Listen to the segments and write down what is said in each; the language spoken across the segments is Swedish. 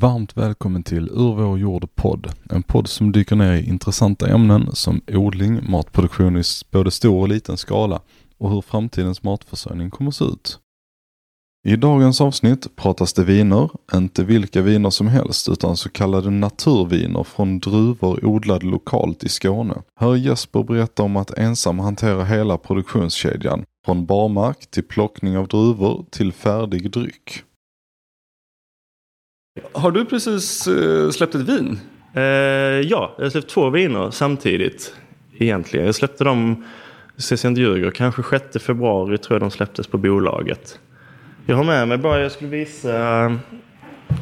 Varmt välkommen till Ur vår jord podd. En podd som dyker ner i intressanta ämnen som odling, matproduktion i både stor och liten skala och hur framtidens matförsörjning kommer att se ut. I dagens avsnitt pratas det viner, inte vilka viner som helst utan så kallade naturviner från druvor odlade lokalt i Skåne. Hör Jesper berätta om att ensam hantera hela produktionskedjan, från barmark till plockning av druvor till färdig dryck. Har du precis eh, släppt ett vin? Eh, ja, jag har släppt två viner samtidigt. Egentligen. Jag släppte dem, så jag inte ljuger, kanske 6 februari tror jag de släpptes på bolaget. Jag har med mig bara, jag skulle visa,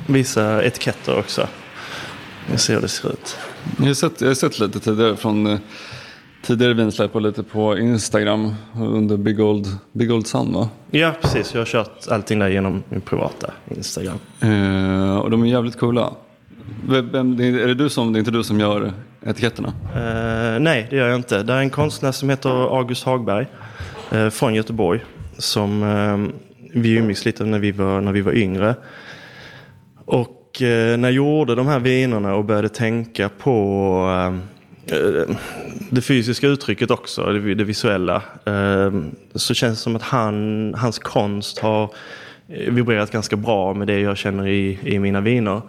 visa etiketter också. Jag ser hur det ser ut. Jag har sett, jag har sett lite tidigare från eh, tidigare vinsläpp och lite på Instagram under Big Old, Big Old Sun va? Ja, precis. Jag har kört allting där genom min privata Instagram. Eh, och de är jävligt coola. Vem, är det, du som, det är inte du som gör etiketterna? Eh, nej, det gör jag inte. Det är en konstnär som heter August Hagberg eh, från Göteborg. Som eh, vi umgicks lite när vi var, när vi var yngre. Och eh, när jag gjorde de här vinerna och började tänka på eh, Eh, det fysiska uttrycket också, det, det visuella. Eh, så känns det som att han, hans konst har eh, vibrerat ganska bra med det jag känner i, i mina viner.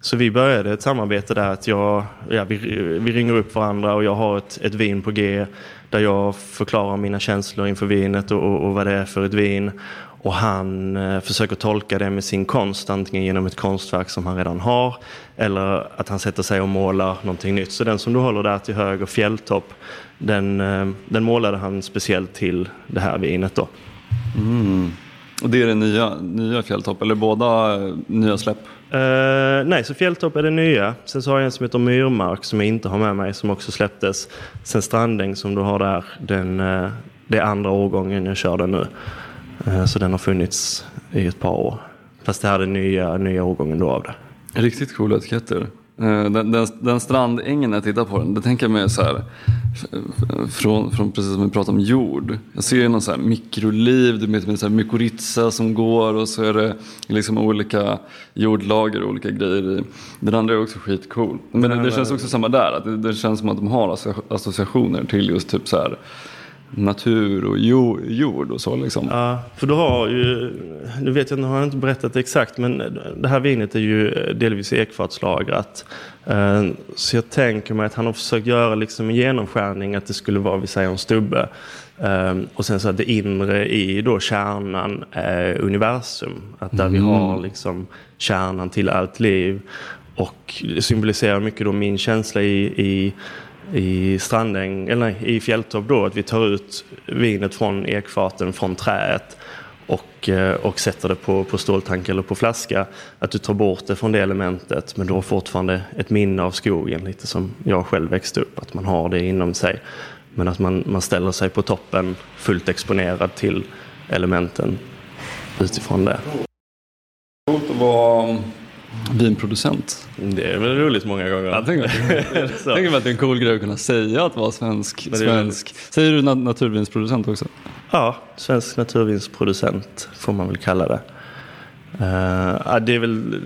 Så vi började ett samarbete där att jag, ja, vi, vi ringer upp varandra och jag har ett, ett vin på G där jag förklarar mina känslor inför vinet och, och, och vad det är för ett vin. Och han eh, försöker tolka det med sin konst, antingen genom ett konstverk som han redan har eller att han sätter sig och målar någonting nytt. Så den som du håller där till höger, Fjälltopp, den, eh, den målade han speciellt till det här vinet då. Mm. Och det är den nya, nya Fjälltopp, eller båda eh, nya släpp? Uh, nej, så Fjälltopp är det nya. Sen så har jag en som heter Myrmark som jag inte har med mig som också släpptes. Sen Strandäng som du har där, den, uh, det är andra årgången jag kör den nu. Uh, så den har funnits i ett par år. Fast det här är nya, nya årgången då av det. Riktigt coola etiketter. Den, den, den strandängen när jag tittar på den, det tänker jag mig så här, från, från precis som vi pratade om jord. Jag ser någon så här mikroliv, det är med så här mykorrhiza som går och så är det liksom olika jordlager och olika grejer i. Den andra är också skitcool. Men det, det känns också samma där, att det, det känns som att de har associationer till just typ så här natur och jord och så liksom. Ja, för du har ju, nu vet jag, nu har jag inte berättat exakt, men det här vinet är ju delvis ekfatslagrat. Eh, så jag tänker mig att han har försökt göra liksom en genomskärning att det skulle vara, vi säger en stubbe. Eh, och sen så att det inre i då kärnan är universum. Att där mm. vi har liksom kärnan till allt liv. Och det symboliserar mycket då min känsla i, i i Strandäng, eller nej, i Fjälltorp då, att vi tar ut vinet från ekfaten, från träet och, eh, och sätter det på, på ståltank eller på flaska. Att du tar bort det från det elementet men du har fortfarande ett minne av skogen, lite som jag själv växte upp, att man har det inom sig. Men att man, man ställer sig på toppen fullt exponerad till elementen utifrån det. Coolt att vara vinproducent. Det är väl roligt många gånger. Jag tänker, tänker att det är en cool grej att kunna säga att vara svensk. svensk. Säger du naturvinsproducent också? Ja, svensk naturvinsproducent får man väl kalla det. Uh, det är väl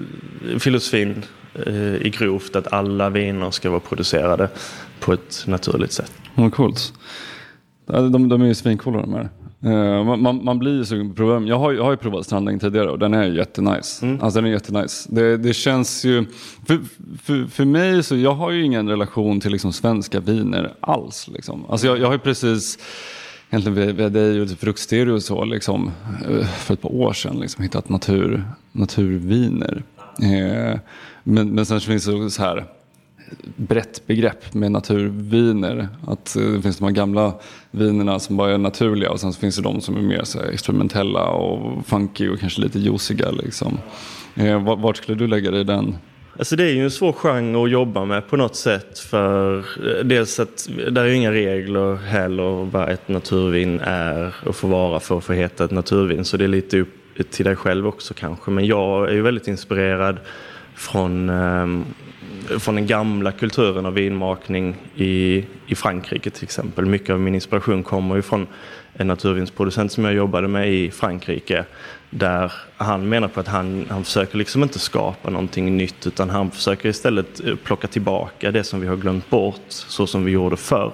filosofin uh, i grovt att alla viner ska vara producerade på ett naturligt sätt. Vad coolt. De, de är ju svincoola de här. Uh, man, man, blir ju sugen på att prova Jag har, jag har ju provat strandäng tidigare och den är jättenice. Mm. Alltså den är jättenice. Det, det känns ju, för, för, för mig så, jag har ju ingen relation till liksom svenska viner alls. Liksom. Alltså jag, jag har ju precis, egentligen via, via dig och Fruktstereo och så, liksom, eh, för ett par år sedan liksom, hittat natur, naturviner. Uh, men, men sen finns det så här, brett begrepp med naturviner. Att eh, det finns de här gamla vinerna som bara är naturliga och sen finns det de som är mer så experimentella och funky och kanske lite juiciga. Liksom. Eh, vart skulle du lägga dig i den? Alltså det är ju en svår genre att jobba med på något sätt. För eh, dels att det är ju inga regler heller vad ett naturvin är och får vara för att få heta ett naturvin. Så det är lite upp till dig själv också kanske. Men jag är ju väldigt inspirerad från, ehm, från den gamla kulturen av vinmakning i, i Frankrike till exempel. Mycket av min inspiration kommer ju från en naturvinsproducent som jag jobbade med i Frankrike. Där han menar på att han, han försöker liksom inte skapa någonting nytt utan han försöker istället eh, plocka tillbaka det som vi har glömt bort så som vi gjorde förr.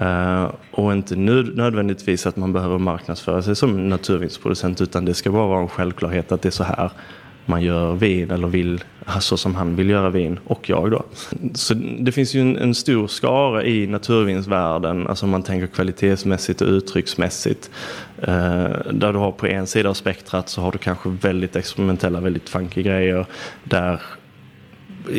Uh, och inte nödvändigtvis att man behöver marknadsföra sig som naturvinsproducent utan det ska bara vara en självklarhet att det är så här man gör vin eller vill, så som han vill göra vin och jag då. Så det finns ju en, en stor skara i naturvinsvärlden, alltså om man tänker kvalitetsmässigt och uttrycksmässigt. Eh, där du har på en sida av spektrat så har du kanske väldigt experimentella, väldigt funky grejer där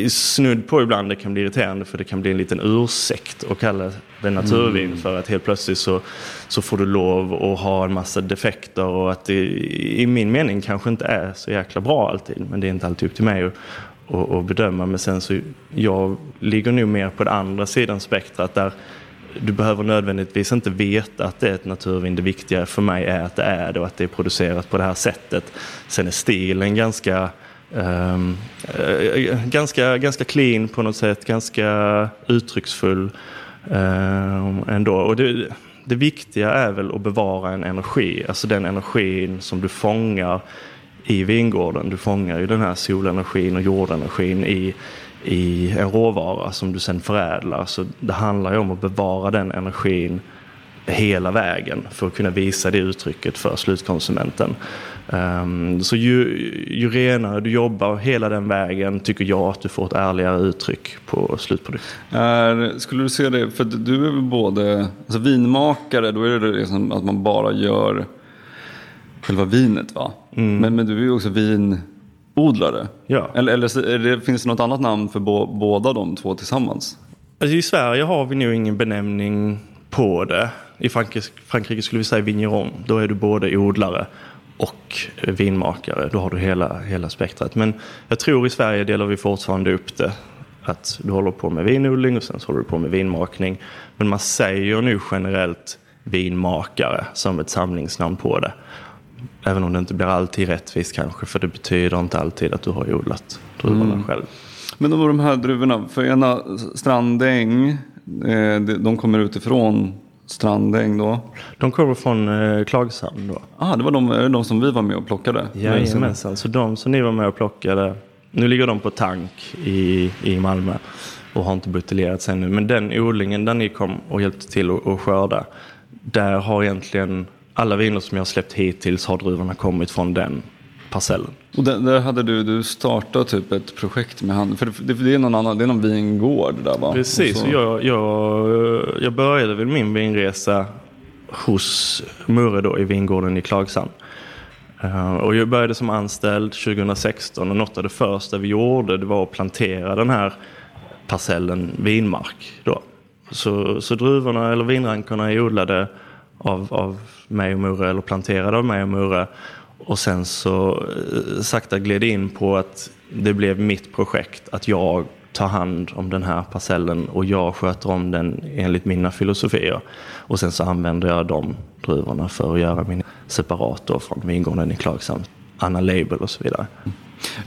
snudd på ibland det kan bli irriterande för det kan bli en liten ursäkt att kalla det naturvin mm. för att helt plötsligt så, så får du lov att ha en massa defekter och att det i min mening kanske inte är så jäkla bra alltid men det är inte alltid upp till mig att, att, att bedöma men sen så jag ligger nog mer på den andra sidan spektrat där du behöver nödvändigtvis inte veta att det är ett naturvin. Det viktiga för mig är att det är det och att det är producerat på det här sättet. Sen är stilen ganska Um, uh, ganska, ganska clean på något sätt, ganska uttrycksfull uh, ändå. Och det, det viktiga är väl att bevara en energi, alltså den energin som du fångar i vingården. Du fångar ju den här solenergin och jordenergin i, i en råvara som du sen förädlar. Så det handlar ju om att bevara den energin hela vägen för att kunna visa det uttrycket för slutkonsumenten. Um, så ju, ju renare du jobbar hela den vägen tycker jag att du får ett ärligare uttryck på slutprodukten. Är, skulle du se det, för du är väl både alltså vinmakare, då är det liksom att man bara gör själva vinet va? Mm. Men, men du är ju också vinodlare. Ja. Eller, eller det, finns det något annat namn för bo, båda de två tillsammans? Alltså I Sverige har vi nog ingen benämning på det. I Frankrike, Frankrike skulle vi säga vigneron. Då är du både odlare och vinmakare. Då har du hela, hela spektrat. Men jag tror i Sverige delar vi fortfarande upp det. Att du håller på med vinodling och sen så håller du på med vinmakning. Men man säger nu generellt vinmakare som ett samlingsnamn på det. Även om det inte blir alltid rättvist kanske, för det betyder inte alltid att du har odlat druvorna mm. själv. Men de, de här druvorna, för ena Strandäng, eh, de kommer utifrån Strandäng då? De kommer från eh, Klagshamn då. Ah, det var de, de som vi var med och plockade? Jajamensan, så de som ni var med och plockade. Nu ligger de på tank i, i Malmö och har inte buteljerats ännu. Men den odlingen där ni kom och hjälpte till att skörda. Där har egentligen alla viner som jag släppt hittills har druvorna kommit från den parcellen. Och där, där, hade du, du startat typ ett projekt med han, för det, det, är någon annan, det är någon vingård där va? Precis, så... jag, jag, jag började väl min vinresa hos Murre då i vingården i Klagshamn. Uh, och jag började som anställd 2016 och något av det första vi gjorde det var att plantera den här parcellen vinmark. Då. Så, så druvorna eller vinrankorna är odlade av, av mig och Murre eller planterade av mig och Murre. Och sen så eh, sakta gled in på att det blev mitt projekt att jag tar hand om den här parcellen och jag sköter om den enligt mina filosofier. Och sen så använder jag de druvorna för att göra min separat från vingården i Klagshamn, Anna Label och så vidare.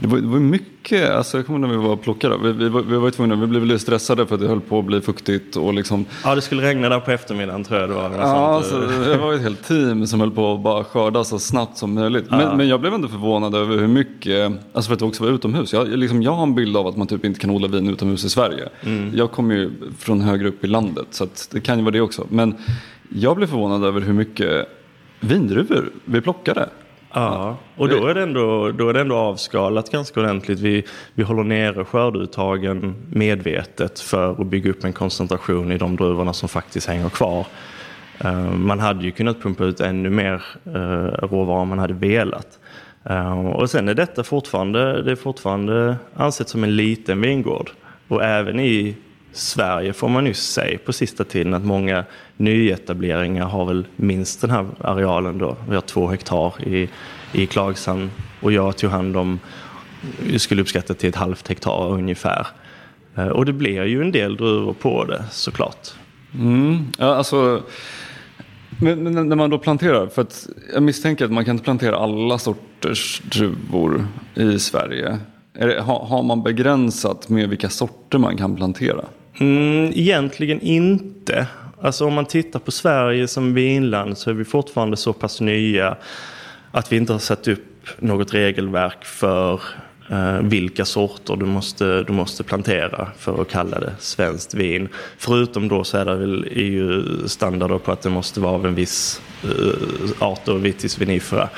Det var, det var mycket, alltså jag kommer ihåg när vi var och plockade, vi, vi, var, vi var tvungna, vi blev lite stressade för att det höll på att bli fuktigt och liksom. Ja det skulle regna där på eftermiddagen tror jag det var. Ja, alltså, det var ett helt team som höll på att bara skörda så snabbt som möjligt. Men, ja. men jag blev ändå förvånad över hur mycket, alltså för att det också var utomhus. Jag, liksom, jag har en bild av att man typ inte kan odla vin utomhus i Sverige. Mm. Jag kommer ju från högre upp i landet så det kan ju vara det också. Men jag blev förvånad över hur mycket vindruvor vi plockade. Ja, och då är, det ändå, då är det ändå avskalat ganska ordentligt. Vi, vi håller nere skördeuttagen medvetet för att bygga upp en koncentration i de druvorna som faktiskt hänger kvar. Eh, man hade ju kunnat pumpa ut ännu mer eh, råvara om man hade velat. Eh, och sen är detta fortfarande, det är fortfarande ansett som en liten vingård. Och även i Sverige får man ju säga på sista tiden att många nyetableringar har väl minst den här arealen då. Vi har två hektar i, i Klagshamn och jag tog hand om, jag skulle uppskatta till ett halvt hektar ungefär. Eh, och det blir ju en del druvor på det såklart. Mm. Ja, alltså, men, men, när man då planterar, för att jag misstänker att man kan inte plantera alla sorters druvor i Sverige. det, har, har man begränsat med vilka sorter man kan plantera? Mm, egentligen inte. Alltså om man tittar på Sverige som vinland så är vi fortfarande så pass nya att vi inte har satt upp något regelverk för eh, vilka sorter du måste, du måste plantera för att kalla det svenskt vin. Förutom då så är det väl EU-standarder på att det måste vara av en viss eh, art och vitis vinifera.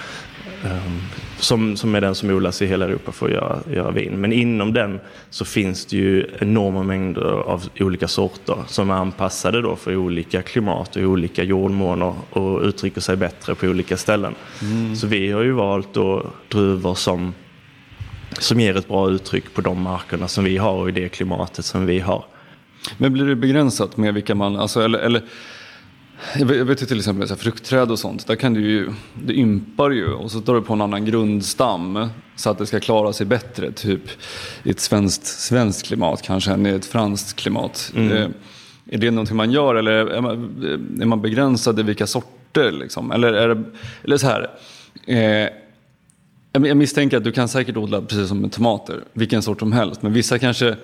Um, som, som är den som odlas i hela Europa för att göra, göra vin. Men inom den så finns det ju enorma mängder av olika sorter som är anpassade då för olika klimat och olika jordmåner och uttrycker sig bättre på olika ställen. Mm. Så vi har ju valt då druvor som, som ger ett bra uttryck på de markerna som vi har och i det klimatet som vi har. Men blir det begränsat med vilka man, alltså, eller, eller jag vet ju till exempel så fruktträd och sånt, där kan du ju, det ympar ju och så drar du på en annan grundstam så att det ska klara sig bättre, typ i ett svenskt, svenskt klimat kanske än i ett franskt klimat. Mm. Eh, är det någonting man gör eller är man, är man begränsad i vilka sorter? Liksom? Eller, är det, eller så här, eh, jag misstänker att du kan säkert odla precis som med tomater, vilken sort som helst, men vissa kanske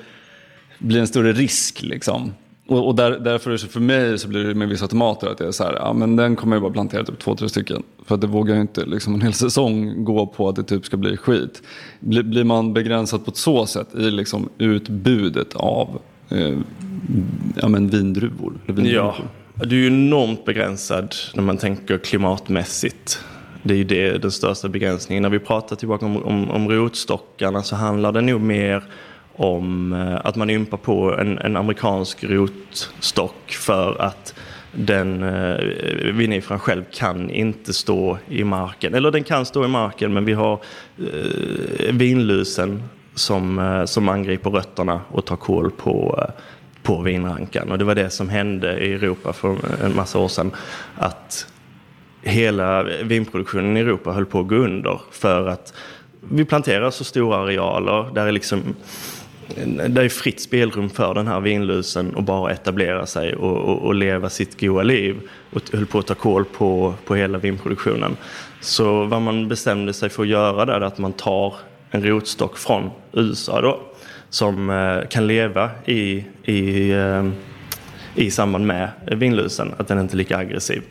blir en större risk. Liksom. Och, och där, därför för mig så blir det med vissa tomater att jag är så här, ja men den kommer jag bara plantera typ två, tre stycken. För att det vågar ju inte liksom en hel säsong gå på att det typ ska bli skit. Blir, blir man begränsad på ett så sätt i liksom utbudet av eh, ja, men vindruvor? vindruvor? Ja, du är ju enormt begränsad när man tänker klimatmässigt. Det är ju det, den största begränsningen. När vi pratar tillbaka om, om, om rotstockarna så handlar det nog mer om eh, att man ympar på en, en amerikansk rotstock för att den eh, vinifran själv kan inte stå i marken. Eller den kan stå i marken men vi har eh, vinlusen som, eh, som angriper rötterna och tar koll på, eh, på vinrankan. Och det var det som hände i Europa för en massa år sedan. Att hela vinproduktionen i Europa höll på att gå under för att vi planterar så stora arealer där är liksom det är fritt spelrum för den här vinlusen att bara etablera sig och, och, och, leva sitt goa liv och höll på att ta koll på, på hela vinproduktionen. Så vad man bestämde sig för att göra där är att man tar en rotstock från USA då som eh, kan leva i, i, eh, i samband med vinlusen, att den inte är lika aggressiv.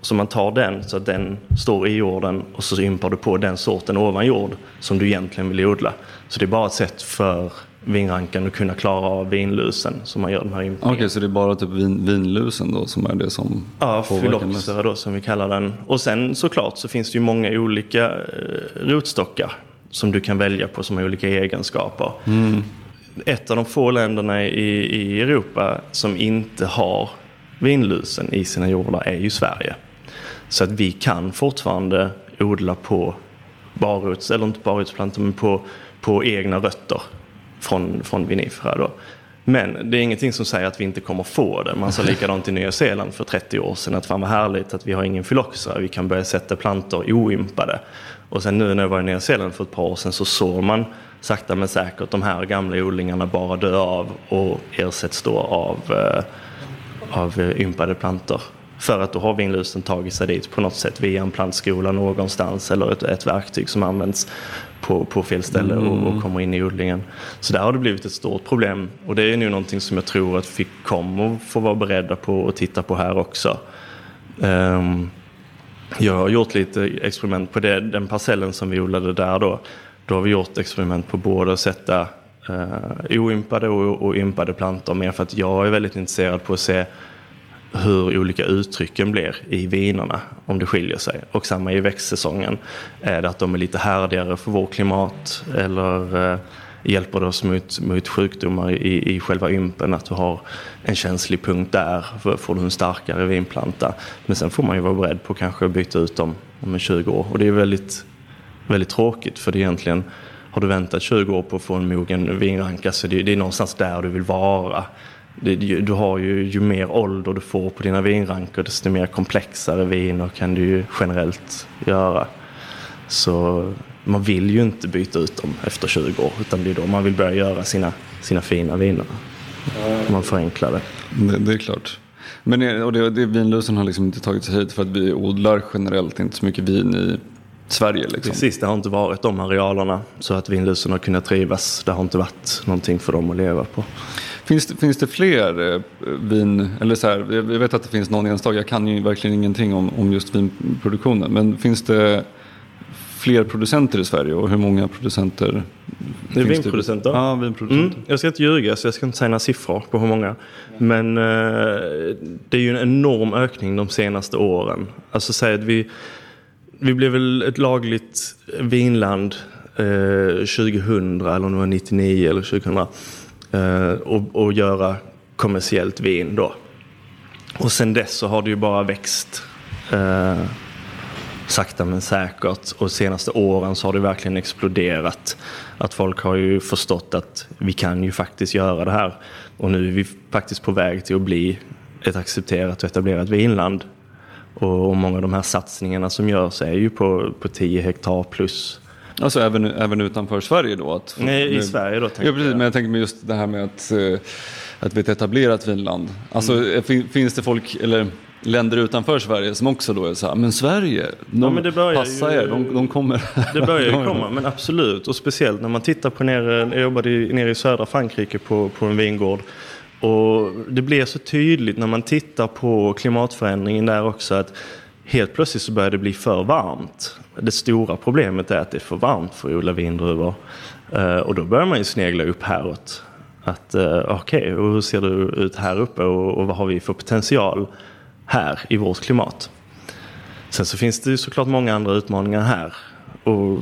Så man tar den så att den står i jorden och så ympar du på den sorten ovan jord som du egentligen vill odla. Så det är bara ett sätt för vinrankan och kunna klara av vinlusen som man gör den här ympningen. Okej, så det är bara typ vin, vinlusen då som är det som Ja, fyloxera då som vi kallar den. Och sen såklart så finns det ju många olika eh, rotstockar som du kan välja på som har olika egenskaper. Mm. Ett av de få länderna i, i Europa som inte har vinlusen i sina jordar är ju Sverige. Så att vi kan fortfarande odla på barots, eller inte barrotsplantor, men på, på egna rötter från, från vinifera. Då. Men det är ingenting som säger att vi inte kommer få det. Man sa likadant i Nya Zeeland för 30 år sedan att fan vad härligt att vi har ingen fyloxera. Vi kan börja sätta plantor oimpade. Och sen nu när jag var i Nya Zeeland för ett par år sedan så såg man sakta men säkert de här gamla odlingarna bara dö av och ersätts då av, eh, av ympade plantor. För att då har vinlusen tagit sig dit på något sätt via en plantskola någonstans eller ett, ett verktyg som används på, på fel ställe mm. och, och, kommer in i odlingen. Så där har det blivit ett stort problem och det är nu någonting som jag tror att vi kommer få vara beredda på och titta på här också. Um, jag har gjort lite experiment på det, den parcellen som vi odlade där då. Då har vi gjort experiment på både att sätta uh, oimpade och, och ympade plantor mer för att jag är väldigt intresserad på att se hur olika uttrycken blir i vinerna, om det skiljer sig. Och samma i växtsäsongen. Är det att de är lite härdigare för vårt klimat eller eh, hjälper det oss mot, mot sjukdomar i, i själva ympen, att du har en känslig punkt där, får du en starkare vinplanta. Men sen får man ju vara beredd på kanske att byta ut dem om 20 år. Och det är väldigt, väldigt tråkigt för det är egentligen har du väntat 20 år på att få en mogen vinranka så det, det är någonstans där du vill vara du har ju, ju mer ålder du får på dina vinrankor desto mer komplexare viner kan du ju generellt göra. Så man vill ju inte byta ut dem efter 20 år utan det är då man vill börja göra sina, sina fina viner. Man förenklar det. Det, det är klart. Men och det, det, vinlusen har liksom inte tagit sig hit för att vi odlar generellt inte så mycket vin i Sverige. Liksom. Precis, det har inte varit de arealerna så att vinlusen har kunnat trivas. Det har inte varit någonting för dem att leva på. Finns, det, finns det fler eh, vin, eller så här, jag vet att det finns någon enstaka, jag kan ju verkligen ingenting om, om just vinproduktionen, men finns det fler producenter i Sverige och hur många producenter? Det är vinproducenter? Ja, vinproducenter. Mm, jag ska inte ljuga så jag ska inte säga några siffror på hur många. Men eh, det är ju en enorm ökning de senaste åren. Alltså säg att vi, vi blev väl ett lagligt vinland eh, 2000 eller om det var 99 eller 2000. Eh, och, och göra kommersiellt vin då. Och sen dess så har det ju bara växt. Eh, sakta men säkert. Och de senaste åren så har det verkligen exploderat. Att folk har ju förstått att vi kan ju faktiskt göra det här. Och nu är vi faktiskt på väg till att bli ett accepterat och etablerat vinland. Och många av de här satsningarna som görs är ju på, på 10 hektar plus. Alltså även, även utanför Sverige då? Att, Nej, i Sverige då. Ja, precis, men jag tänker mig just det här med att, eh, att vi är ett etablerat vinland. Alltså mm. finns det folk, eller länder utanför Sverige som också då är så här, men Sverige, de ja, passar ju, er, de, de, kommer. Det börjar ju komma, men absolut. Och speciellt när man tittar på nere, jag jobbade nere i södra Frankrike på, på en vingård. Och det blir så tydligt när man tittar på klimatförändringen där också att helt plötsligt så börjar det bli för varmt. Det stora problemet är att det är för varmt för att odla vindruvor. Eh, och då börjar man ju snegla upp häråt. Att eh, okej, okay, hur ser det ut här uppe och, och vad har vi för potential? här i vårt klimat. Sen så finns det ju såklart många andra utmaningar här. Och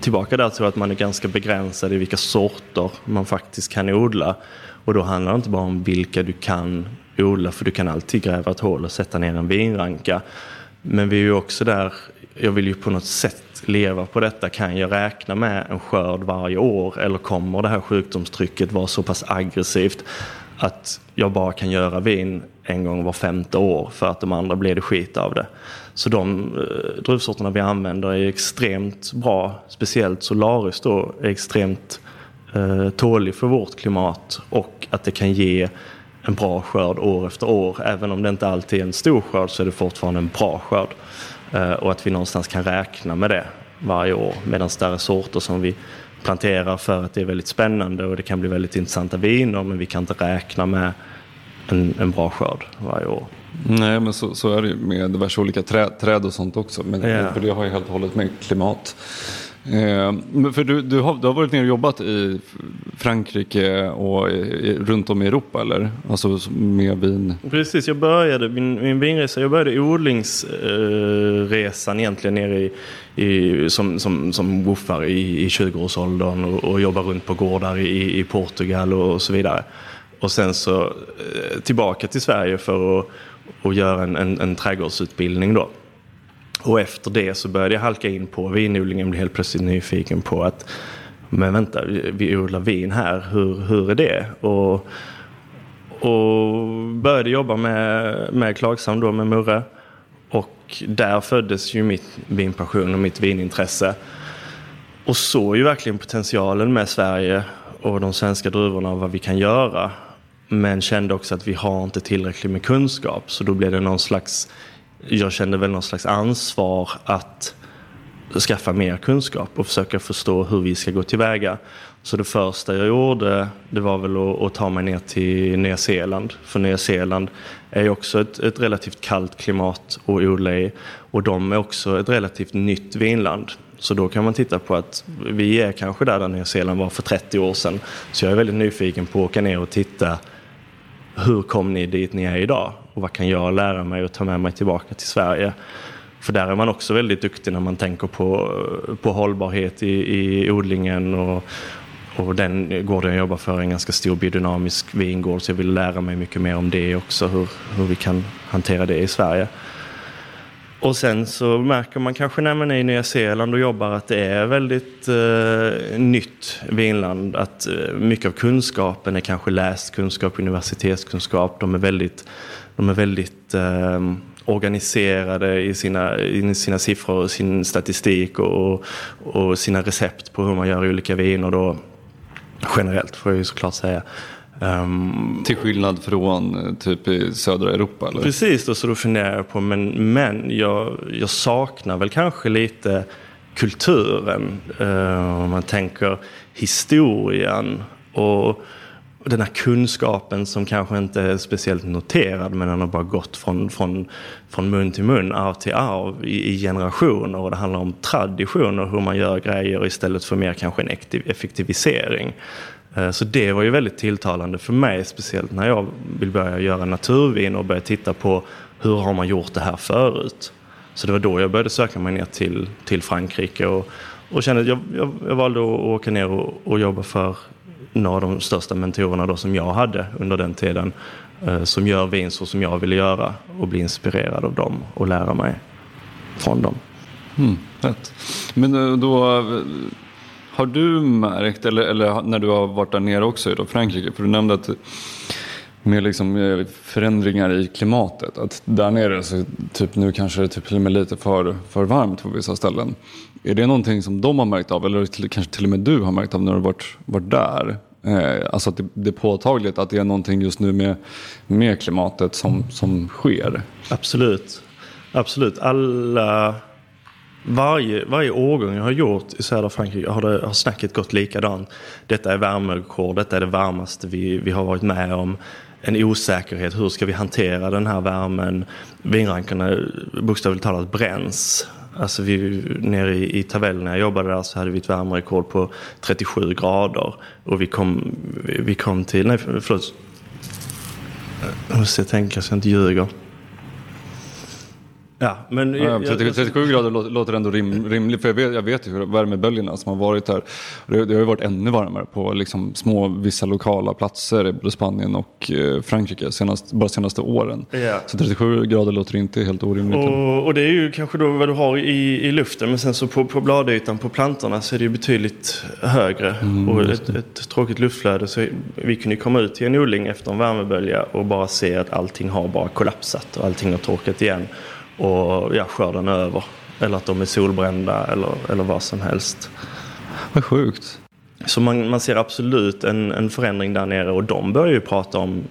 tillbaka där till att man är ganska begränsad i vilka sorter man faktiskt kan odla. Och då handlar det inte bara om vilka du kan odla, för du kan alltid gräva ett hål och sätta ner en vinranka. Men vi är ju också där, jag vill ju på något sätt leva på detta. Kan jag räkna med en skörd varje år eller kommer det här sjukdomstrycket vara så pass aggressivt att jag bara kan göra vin en gång var femte år för att de andra blir det skit av det. Så de eh, druvsorterna vi använder är extremt bra, speciellt Solaris då är extremt eh, tålig för vårt klimat och att det kan ge en bra skörd år efter år. Även om det inte alltid är en stor skörd så är det fortfarande en bra skörd. Eh, och att vi någonstans kan räkna med det varje år. Medan större sorter som vi planterar för att det är väldigt spännande och det kan bli väldigt intressanta viner men vi kan inte räkna med en, en bra skörd varje år. Nej, men så, så är det ju med diverse olika träd, träd och sånt också. Men, yeah. För det har ju helt och hållet med klimat. Eh, för du, du, har, du har varit nere och jobbat i Frankrike och i, runt om i Europa eller? Alltså med vin? Precis, jag började min, min vinresa, jag började odlingsresan eh, egentligen nere i, i, som, som, som woofare i, i 20-årsåldern och, och jobba runt på gårdar i, i Portugal och, och så vidare. Och sen så eh, tillbaka till Sverige för att, och göra en, en, en trädgårdsutbildning då. Och efter det så började jag halka in på vinodlingen, blev helt plötsligt nyfiken på att men vänta, vi odlar vin här, hur, hur är det? Och, och började jobba med, med Klagsam då, med Murre. Och där föddes ju mitt vinpassion och mitt vinintresse. Och såg ju verkligen potentialen med Sverige och de svenska druvorna och vad vi kan göra. Men kände också att vi har inte tillräckligt med kunskap. Så då blev det någon slags, jag kände väl någon slags ansvar att skaffa mer kunskap och försöka förstå hur vi ska gå tillväga. Så det första jag gjorde det var väl att, att ta mig ner till Nya Zeeland. För Nya Zeeland är ju också ett, ett relativt kallt klimat att odla i. Och de är också ett relativt nytt vinland. Så då kan man titta på att vi är kanske där, där Nya Zeeland var för 30 år sedan. Så jag är väldigt nyfiken på att åka ner och titta hur kom ni dit ni är idag? Och vad kan jag lära mig och ta med mig tillbaka till Sverige? För där är man också väldigt duktig när man tänker på, på hållbarhet i, i odlingen. Och, och den gården jag jobbar för är en ganska stor biodynamisk vingård så jag vill lära mig mycket mer om det också, hur, hur vi kan hantera det i Sverige. Och sen så märker man kanske när man är i Nya Zeeland och jobbar att det är väldigt eh, nytt vinland. Att eh, mycket av kunskapen är kanske läst kunskap, universitetskunskap. De är väldigt, de är väldigt eh, organiserade i sina, i sina siffror och sin statistik och, och sina recept på hur man gör olika viner då. Generellt får jag ju såklart säga. Um, Till skillnad från eh, typ i södra Europa? Eller? Precis, då, så då funderar jag på, men, men jag, jag saknar väl kanske lite kulturen. Uh, om man tänker historien och den här kunskapen som kanske inte är speciellt noterad men den har bara gått från, från, från mun till mun, arv till arv i, i generationer och det handlar om traditioner, hur man gör grejer istället för mer kanske en effektivisering. Eh, så det var ju väldigt tilltalande för mig, speciellt när jag vill börja göra naturvin och börja titta på hur har man gjort det här förut. Så det var då jag började söka mig ner till, till Frankrike och, och kände att jag, jag, jag valde att åka ner och, och jobba för några av de största mentorerna då som jag hade under den tiden. Eh, som gör vin så som jag ville göra och bli inspirerad av dem och lära mig från dem. Mm, rätt. Men eh, då eh, har du märkt, eller, eller när du har varit där nere också i Frankrike, för du nämnde att med liksom förändringar i klimatet. Att där nere så typ nu kanske det är typ till och med lite för, för varmt på vissa ställen. Är det någonting som de har märkt av eller till, kanske till och med du har märkt av när du har varit, varit där? Eh, alltså att det, det, är påtagligt att det är någonting just nu med, med klimatet som, som sker. Absolut. Absolut. Alla varje, varje årgång jag har gjort i södra Frankrike har, det, har snacket gått likadant. Detta är värmerekord, detta är det varmaste vi, vi har varit med om. En osäkerhet, hur ska vi hantera den här värmen? Vinrankorna bokstavligt talat bränns. Alltså vi, nere i, i Tavel när jag jobbade där så hade vi ett värmerekord på 37 grader. Och vi kom, vi, vi kom till, nej förlåt. Jag måste tänka så jag inte ljuger. Ja, men jag, 37, 37 grader låter, ändå rim, rimligt. För jag vet, jag vet ju värmeböljorna som har varit här. Det, det, har ju varit ännu varmare på liksom små, vissa lokala platser i både Spanien och eh, Frankrike senast, bara senaste åren. Ja. Så 37 grader låter inte helt orimligt. Och, och, det är ju kanske då vad du har i, i luften. Men sen så på, på bladytan på plantorna så är det ju betydligt högre. Mm, och ett, ett, tråkigt luftflöde. Så vi kunde komma ut till en odling efter en värmebölja och bara se att allting har bara kollapsat och allting har torkat igen och ja, skörden är över. Eller att de är solbrända eller, eller vad som helst. Vad sjukt. Så man, man ser absolut en, en förändring där nere och de börjar ju prata om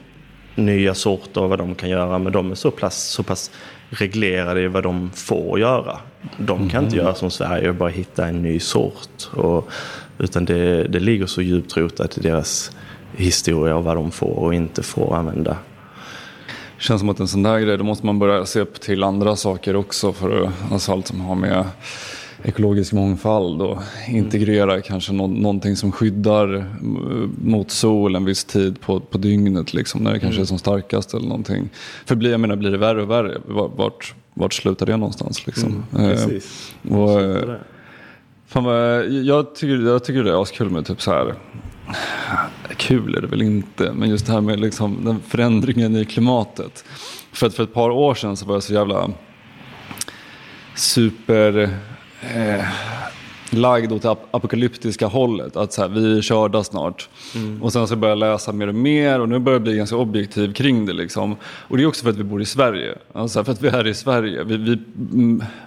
nya sorter och vad de kan göra. Men de är så pass, så pass reglerade i vad de får göra. De kan mm. inte göra som Sverige och bara hitta en ny sort. Och, utan det, det ligger så djupt rotat i deras historia och vad de får och inte får använda känns som att en sån där grej, då måste man börja se upp till andra saker också. För alltså allt som har med ekologisk mångfald och integrera mm. kanske no någonting som skyddar eh, mot sol en viss tid på, på dygnet liksom, när det kanske mm. är som starkast eller någonting. För blir, jag menar, blir det värre och värre, vart, vart slutar det någonstans? Liksom? Mm, precis. Eh, och, eh, fan vad, jag, tycker, jag tycker det är askul med typ så här kul är det väl inte, men just det här med liksom den förändringen i klimatet. För att för ett par år sedan så var jag så jävla super eh, lagd åt det apokalyptiska hållet. Att så här, vi är körda snart. Mm. Och sen så börjar jag läsa mer och mer och nu börjar jag bli ganska objektiv kring det. Liksom. Och det är också för att vi bor i Sverige. Alltså för att vi är i Sverige. Vi, vi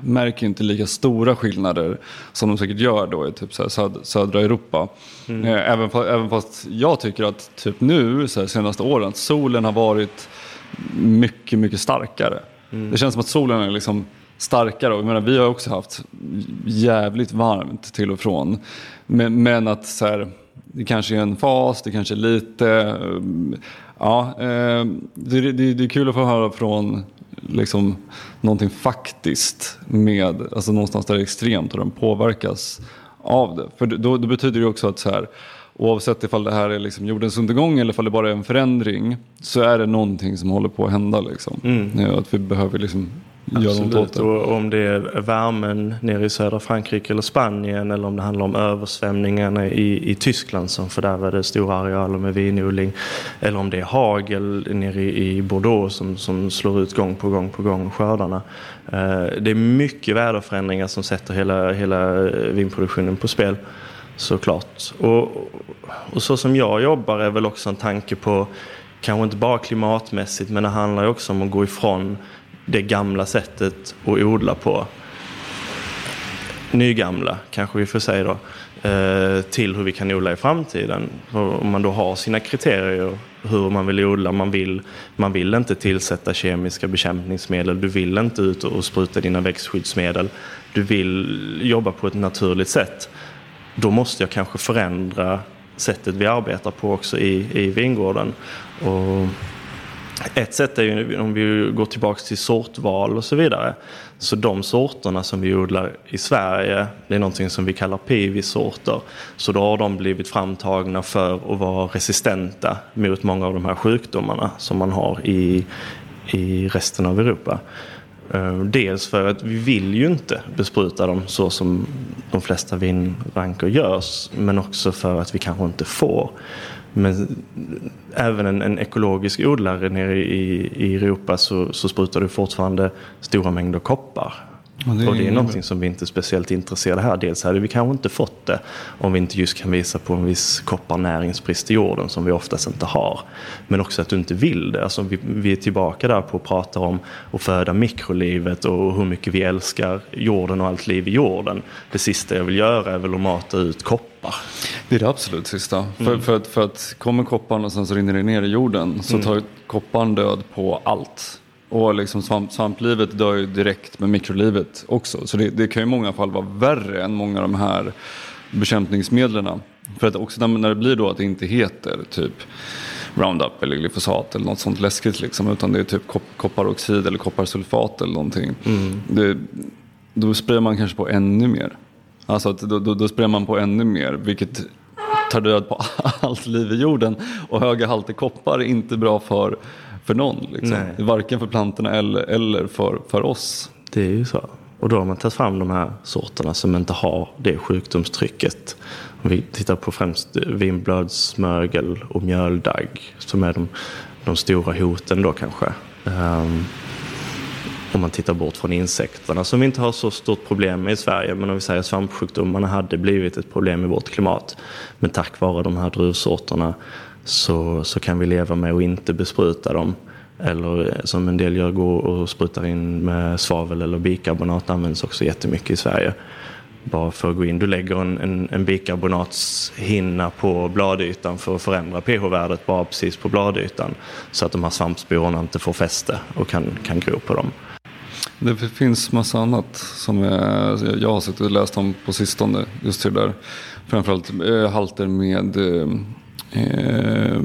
märker inte lika stora skillnader som de säkert gör då i typ så söd, södra Europa. Mm. Eh, även, även fast jag tycker att typ nu, så här, senaste åren, solen har varit mycket, mycket starkare. Mm. Det känns som att solen är liksom starkare. Jag menar, vi har också haft jävligt varmt till och från. Men, men att så här, det kanske är en fas, det kanske är lite... Eh, ja, eh, det, det, det är kul att få höra från liksom, någonting faktiskt med, alltså någonstans där det är extremt och de påverkas av det. För då, då betyder det också att så här, oavsett ifall det här är liksom jordens undergång eller ifall det bara är en förändring så är det någonting som håller på att hända. Liksom. Mm. Att vi behöver liksom Absolut, och om det är värmen nere i södra Frankrike eller Spanien eller om det handlar om översvämningarna i, i Tyskland som fördärvade stora arealer med vinodling. Eller om det är hagel nere i, Bordeaux som, som slår ut gång på gång på gång skördarna. Eh, det är mycket väderförändringar som sätter hela, hela vinproduktionen på spel såklart. Och, och så som jag jobbar är väl också en tanke på kanske inte bara klimatmässigt men det handlar ju också om att gå ifrån det gamla sättet att odla på. Nygamla kanske vi får säga då. Eh, till hur vi kan odla i framtiden. Om man då har sina kriterier hur man vill odla. Man vill, man vill inte tillsätta kemiska bekämpningsmedel. Du vill inte ut och spruta dina växtskyddsmedel. Du vill jobba på ett naturligt sätt. Då måste jag kanske förändra sättet vi arbetar på också i, i vingården. Och ett sätt är ju om vi går tillbaka till sortval och så vidare. Så de sorterna som vi odlar i Sverige, det är någonting som vi kallar pivisorter. Så då har de blivit framtagna för att vara resistenta mot många av de här sjukdomarna som man har i, i resten av Europa. Eh, dels för att vi vill ju inte bespruta dem så som de flesta vinranker görs. Men också för att vi kanske inte får. Men även en, en ekologisk odlare nere i, i Europa så, så sprutar du fortfarande stora mängder koppar. Och det, och det är någonting som vi inte är speciellt intresserade här. Dels hade vi kanske inte fått det om vi inte just kan visa på en viss kopparnäringsbrist i jorden som vi oftast inte har. Men också att du inte vill det. Alltså vi, vi är tillbaka där på att prata om att föda mikrolivet och hur mycket vi älskar jorden och allt liv i jorden. Det sista jag vill göra är väl att mata ut koppar. Det är det absolut sista. Mm. För, för, att, för att kommer kopparn och sen så rinner det ner i jorden så mm. tar kopparn död på allt. Och liksom svamp, svamplivet dör ju direkt med mikrolivet också. Så det, det, kan ju i många fall vara värre än många av de här bekämpningsmedlen. För att också när, när det blir då att det inte heter typ Roundup eller glyfosat eller något sånt läskigt liksom. Utan det är typ kop kopparoxid eller kopparsulfat eller någonting. Mm. Det, då sprayar man kanske på ännu mer. Alltså att då, då, då sprayar man på ännu mer vilket tar död på allt liv i jorden. Och höga halter koppar är inte bra för för någon. Liksom. Varken för plantorna eller, eller för, för oss. Det är ju så. Och då har man tagit fram de här sorterna som inte har det sjukdomstrycket. Om vi tittar på främst vinblödsmögel och mjöldagg som är de, de stora hoten då kanske. Um, om man tittar bort från insekterna som vi inte har så stort problem med i Sverige. Men om vi säger svampsjukdomarna hade blivit ett problem i vårt klimat. Men tack vare de här druvsorterna så, så kan vi leva med att inte bespruta dem. Eller eh, som en del gör, går och sprutar in med svavel eller bikarbonat används också jättemycket i Sverige. Bara för att gå in, du lägger en, en, en bikarbonatshinna på bladytan för att förändra pH-värdet bara precis på bladytan. Så att de här svampsporerna inte får fäste och kan, kan gro på dem. Det finns massa annat som jag, jag har sett och läst om på sistone. Just det där. Framförallt eh, halter med eh, eh,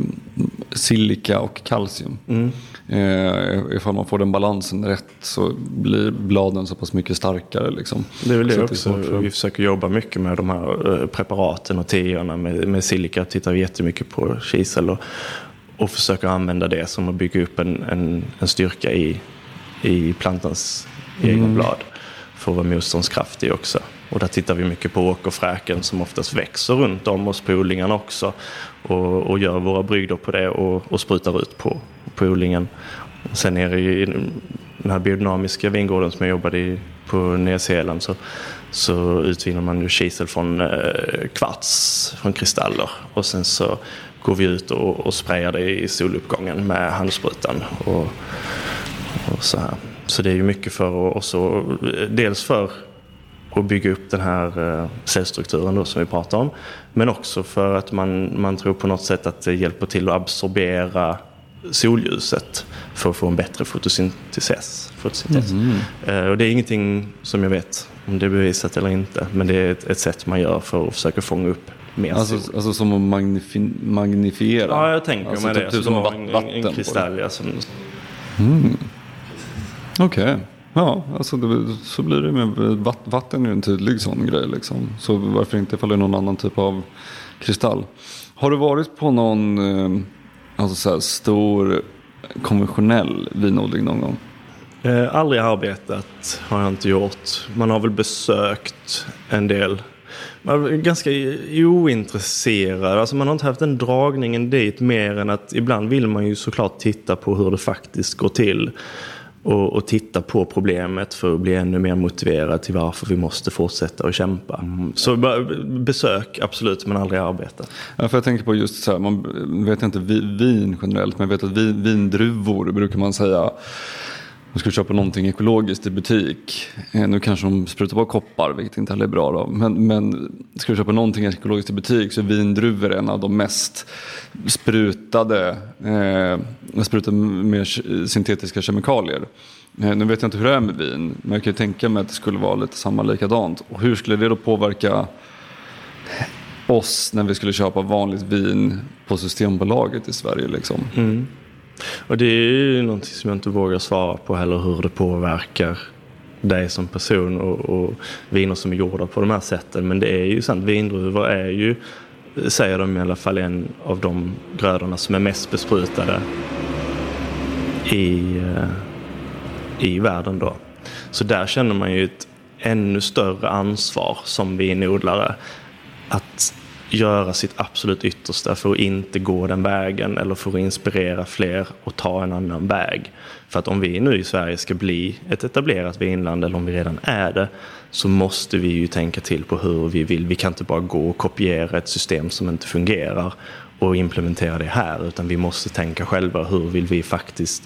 silika och kalcium. Mm. Eh, ifall man får den balansen rätt så blir bladen så pass mycket starkare. Liksom. Det är väl det också. Det vi försöker jobba mycket med de här eh, preparaten och teorna med, med silika. Tittar vi jättemycket på kisel och, och försöker använda det som att bygga upp en, en, en styrka i, i plantans mm. egna blad. För att vara motståndskraftig också. Och där tittar vi mycket på åkerfräken som oftast växer runt om oss på odlingarna också. Och, och gör våra brygder på det och, och sprutar ut på, på odlingen. sen nere i den här biodynamiska vingården som jag jobbade i på Nya Zeeland så, så utvinner man ju kisel från eh, kvarts, från kristaller. Och sen så går vi ut och, och sprayar det i soluppgången med handsprutan. Och, och så, här. så det är ju mycket för oss, eh, dels för och bygga upp den här eh, cellstrukturen då som vi pratar om. Men också för att man, man tror på något sätt att det hjälper till att absorbera solljuset för att få en bättre fotosyntes. fotosyntes. Mm. Och det är ingenting som jag vet om det är bevisat eller inte. Men det är ett, ett sätt man gör för att försöka fånga upp mer alltså, sol. Alltså som att magnifi magnifiera? Ja, jag tänker alltså, mig typ, det. Typ som en, en, en kristall. Som... mm. Okej. Okay. Ja, alltså det, så blir det med vatten är en tydlig sån grej. Liksom. Så varför inte ifall det är någon annan typ av kristall. Har du varit på någon eh, alltså så här, stor konventionell vinodling någon gång? Eh, aldrig arbetat har jag inte gjort. Man har väl besökt en del. Man är ganska ointresserad. Alltså man har inte haft den dragningen dit mer än att ibland vill man ju såklart titta på hur det faktiskt går till och, och, titta på problemet för att bli ännu mer motiverad till varför vi måste fortsätta att kämpa. Mm. Så besök, absolut, men aldrig arbeta. Ja, för jag tänker på just så här, man vet inte vin generellt, men jag vet att vin, vindruvor brukar man säga man skulle köpa någonting ekologiskt i butik. Eh, nu kanske de sprutar på koppar, vilket inte heller är bra. Då. Men, men ska du köpa någonting ekologiskt i butik så är vindruvor en av de mest sprutade, eh, sprutade med syntetiska kemikalier. Eh, nu vet jag inte hur det är med vin, men jag kan tänka mig att det skulle vara lite samma likadant. Och hur skulle det då påverka oss när vi skulle köpa vanligt vin på Systembolaget i Sverige? Liksom? Mm. Och det är ju någonting som jag inte vågar svara på heller hur det påverkar dig som person och, och viner som är gjorda på de här sätten. Men det är ju sant, vindruvor är ju, säger de i alla fall, en av de grödorna som är mest besprutade i, eh, i världen då. Så där känner man ju ett ännu större ansvar som vinodlare att göra sitt absolut yttersta för att inte gå den vägen eller för att inspirera fler att ta en annan väg. För att om vi nu i Sverige ska bli ett etablerat vinland eller om vi redan är det så måste vi ju tänka till på hur vi vill. Vi kan inte bara gå och kopiera ett system som inte fungerar och implementera det här utan vi måste tänka själva hur vill vi faktiskt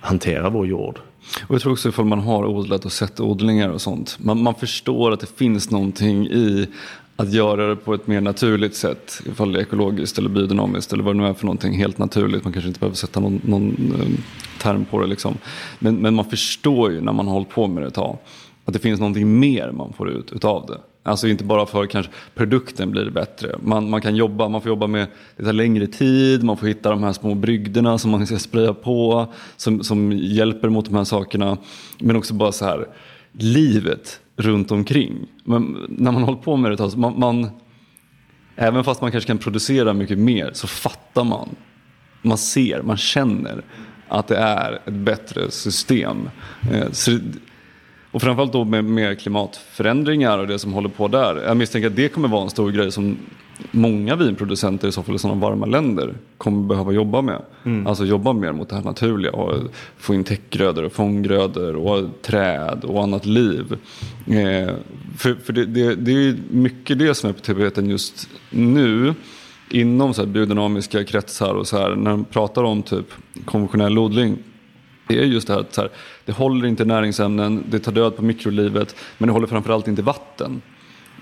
hantera vår jord. Och jag tror också ifall man har odlat och sett odlingar och sånt. Man, man förstår att det finns någonting i att göra det på ett mer naturligt sätt. Ifall det är ekologiskt eller biodynamiskt eller vad det nu är för någonting helt naturligt. Man kanske inte behöver sätta någon, någon ehm, term på det. Liksom. Men, men man förstår ju när man har hållit på med det ett tag att det finns någonting mer man får ut utav det. Alltså inte bara för kanske produkten blir bättre. Man, man kan jobba, man får jobba med, det tar längre tid, man får hitta de här små brygderna som man ska spraya på, som, som hjälper mot de här sakerna. Men också bara så här, livet runt omkring. Men när man håller på med det så man, man, även fast man kanske kan producera mycket mer så fattar man. Man ser, man känner att det är ett bättre system. Eh, så, och framförallt då med, med klimatförändringar och det som håller på där. Jag misstänker att det kommer vara en stor grej som många vinproducenter i så fall i sådana varma länder kommer behöva jobba med. Mm. Alltså jobba mer mot det här naturliga och få in täckgrödor och fånggrödor och träd och annat liv. Eh, för för det, det, det är mycket det som är på tapeten just nu inom så här biodynamiska kretsar och så här när de pratar om typ konventionell odling det är just det här att här, det håller inte näringsämnen, det tar död på mikrolivet men det håller framförallt inte vatten.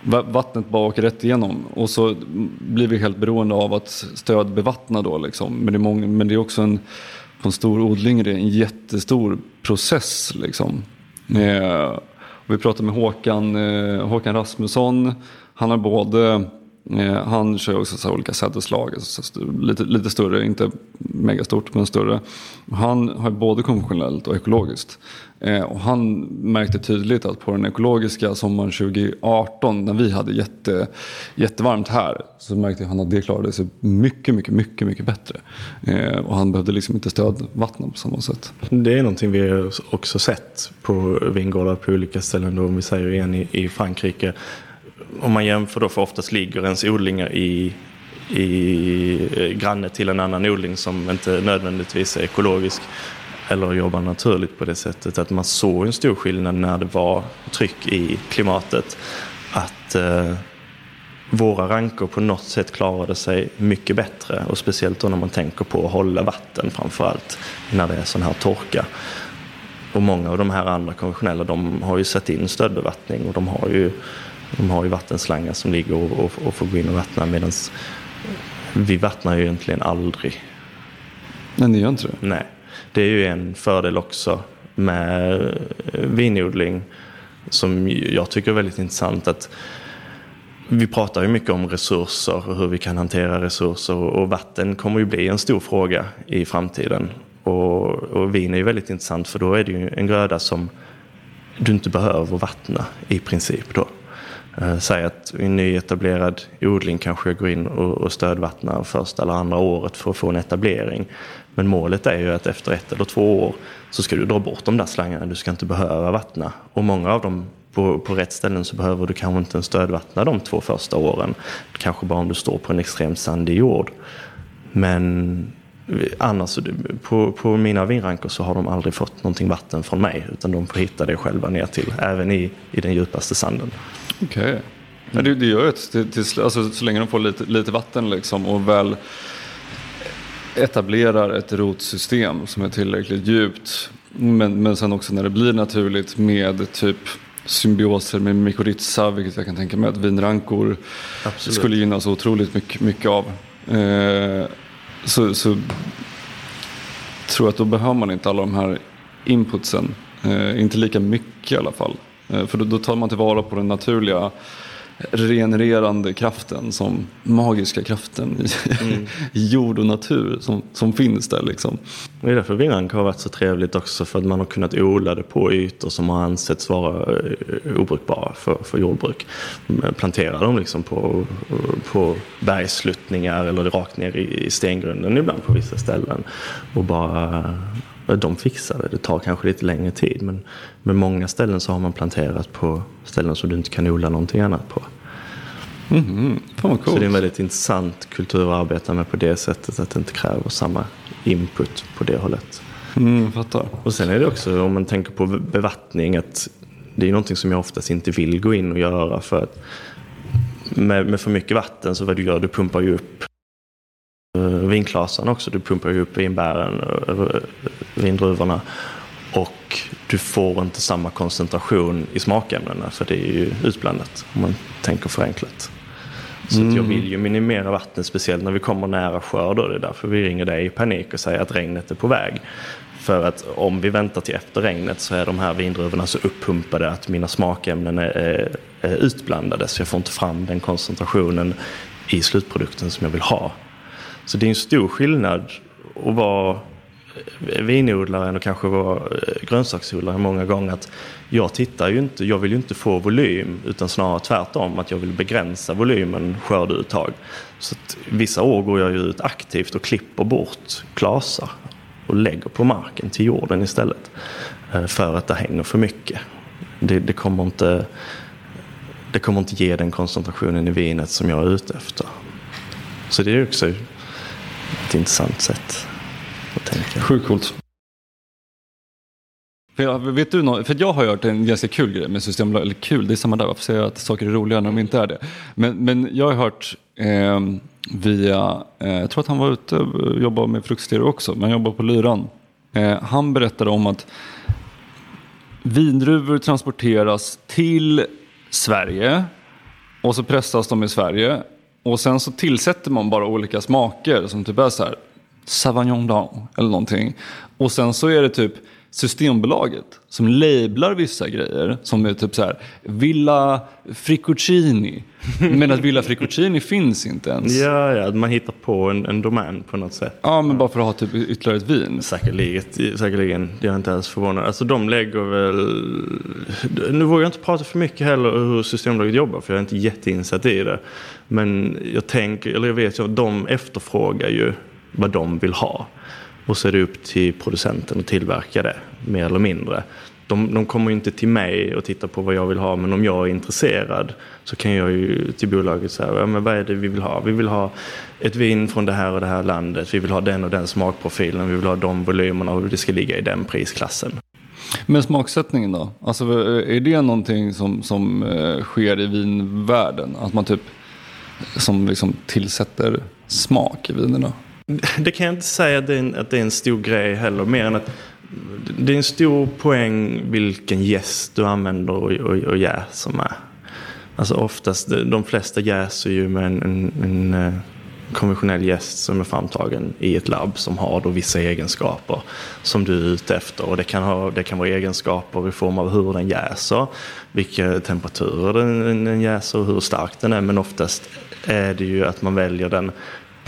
Vattnet bara åker rätt igenom och så blir vi helt beroende av att stödbevattna då liksom. Men det är, många, men det är också en, på en stor odling det är en jättestor process liksom. Eh, vi pratade med Håkan, eh, Håkan Rasmusson, han har både Eh, han kör också så olika sädeslag, alltså lite, lite större, inte megastort men större. Han har både konventionellt och ekologiskt. Eh, och han märkte tydligt att på den ekologiska sommaren 2018 när vi hade jätte, jättevarmt här så märkte han att det klarade sig mycket, mycket, mycket, mycket bättre. Eh, och han behövde liksom inte stödvattna på samma sätt. Det är någonting vi också sett på vingårdar på olika ställen. Då, om vi säger igen i, i Frankrike om man jämför då, för oftast ligger ens odlingar i, i eh, granne till en annan odling som inte nödvändigtvis är ekologisk eller jobbar naturligt på det sättet. Att man såg en stor skillnad när det var tryck i klimatet. Att eh, våra rankor på något sätt klarade sig mycket bättre. Och speciellt då när man tänker på att hålla vatten framför allt när det är sån här torka. Och många av de här andra konventionella de har ju satt in stödbevattning och de har ju de har ju vattenslangar som ligger och, och, och får gå in och vattna medan vi vattnar ju egentligen aldrig. Nej, ni gör inte det? Nej. Det är ju en fördel också med eh, vinodling som jag tycker är väldigt intressant. att vi pratar ju mycket om resurser och hur vi kan hantera resurser och vatten kommer ju bli en stor fråga i framtiden. Och, och vin är ju väldigt intressant för då är det ju en gröda som du inte behöver vattna i princip då. Eh, säg att i en nyetablerad odling kanske jag går in och, stödvattnar första eller andra året för att få en etablering. Men målet är ju att efter ett eller två år så ska du dra bort de där slangarna. Du ska inte behöva vattna. Och många av dem på, på rätt ställen så behöver du kanske inte ens stödvattna de två första åren. Kanske bara om du står på en extremt sandig jord. Men annars på, på mina vinrankor så har de aldrig fått någonting vatten från mig utan de får hitta det själva ner till, även i, i den djupaste sanden. Okej. Okay. Men det, det gör ju att till, till, alltså, så länge de får lite, lite vatten liksom och väl etablerar ett rotsystem som är tillräckligt djupt Men, men sen också när det blir naturligt med typ symbioser med mykorrhiza, vilket jag kan tänka mig att vinrankor Absolut. skulle gynnas otroligt mycket, mycket av. Eh, så, så tror jag att då behöver man inte alla de här inputsen. Eh, inte lika mycket i alla fall. Eh, för då, då tar man tillvara på den naturliga regenererande kraften som magiska kraften i, Mm. i jord och natur som, som finns där liksom. Det är därför vinrank har varit så trevligt också för att man har kunnat odla det på ytor som har ansetts vara eh, obrukbara för, för jordbruk. Plantera dem liksom på, på bergssluttningar eller rakt ner i, i stengrunden ibland på vissa ställen. Och bara de fixar det. Det tar kanske lite längre tid men med många ställen så har man planterat på ställen som du inte kan odla någonting annat på. Mm, fan vad Så det är en väldigt intressant kultur att arbeta med på det sättet att det inte kräver samma input på det hållet. Mm, fattar. Och sen är det också om man tänker på bevattning att det är någonting som jag oftast inte vill gå in och göra för att med, med för mycket vatten så vad du gör, du pumpar ju upp eh, vinklasan också. Du pumpar ju upp vinbären, eh, vindruvorna och du får inte samma koncentration i smakämnena för det är ju utblandat om man tänker förenklat. Så att jag vill ju minimera vattnet, speciellt när vi kommer nära skörd. Det är därför vi ringer dig i panik och säger att regnet är på väg. För att om vi väntar till efter regnet så är de här vindruvorna så uppumpade att mina smakämnen är, är, är utblandade. Så jag får inte fram den koncentrationen i slutprodukten som jag vill ha. Så det är en stor skillnad att vara Eh, vinodlaren och kanske vara eh, grönsaksodlare många gånger. Att jag tittar ju inte, jag vill ju inte få volym utan snarare tvärtom att jag vill begränsa volymen skördeuttag. Så att vissa år går jag ju ut aktivt och klipper bort klasar och lägger på marken till jorden istället. Eh, för att det hänger för mycket. Det, det, kommer inte, det kommer inte ge den koncentrationen i vinet som jag är ute efter. Så det är också ett intressant sätt Sjukt coolt. För jag, vet du något, för jag har hört en ganska kul grej med Systembolaget, eller kul, det är samma där, varför säger jag att saker är roliga när de inte är det? Men, men jag har hört eh, via, eh, jag tror att han var ute och jobbade med fruktstereo också, men han jobbade på Lyran. Eh, han berättade om att vindruvor transporteras till Sverige och så pressas de i Sverige och sen så tillsätter man bara olika smaker som typ är så här Sauvignon Blanc eller någonting. Och sen så är det typ Systembolaget som lablar vissa grejer som är typ så här Villa Fricocini. Men att Villa Fricocini finns inte ens. Ja, ja, man hittar på en, en domän på något sätt. Ja, men bara för att ha typ ytterligare ett vin. Säkerligen, säkerligen. Jag är inte alls förvånad. Alltså de lägger väl... Nu vågar jag inte prata för mycket heller hur Systembolaget jobbar för jag är inte jätteinsatt i det. Men jag tänker, eller jag vet ju att de efterfrågar ju vad de vill ha. Och så är det upp till producenten att tillverka det, mer eller mindre. De, de kommer ju inte till mig och tittar på vad jag vill ha, men om jag är intresserad så kan jag ju till bolaget säga, ja, men vad är det vi vill ha? Vi vill ha ett vin från det här och det här landet, vi vill ha den och den smakprofilen, vi vill ha de volymerna och det ska ligga i den prisklassen. Men smaksättningen då? Alltså är det någonting som, som eh, sker i vinvärlden? Att man typ som liksom tillsätter smak i vinerna? Det kan jag inte säga att det, är en, att det är en stor grej heller, mer än att det är en stor poäng vilken gäst du använder och, och, och jäser med. Alltså oftast, de flesta jäser ju med en, en, en eh, konventionell gäst som är framtagen i ett labb som har då vissa egenskaper som du är ute efter. Och det kan, ha, det kan vara egenskaper i form av hur den jäser, vilka temperaturer den, den jäser och hur stark den är. Men oftast är det ju att man väljer den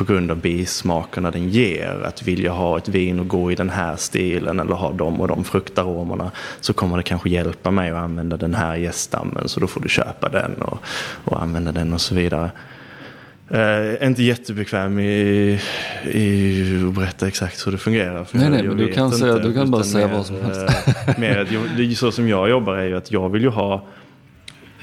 på grund av bismakerna den ger. Att vilja ha ett vin och gå i den här stilen eller ha de och de fruktaromerna så kommer det kanske hjälpa mig att använda den här gäststammen så då får du köpa den och, och använda den och så vidare. Uh, inte jättebekväm i, i att berätta exakt hur det fungerar. nej, nej, men du kan, säga, du kan bara säga vad som helst. Det är så som jag jobbar är ju att jag vill ju ha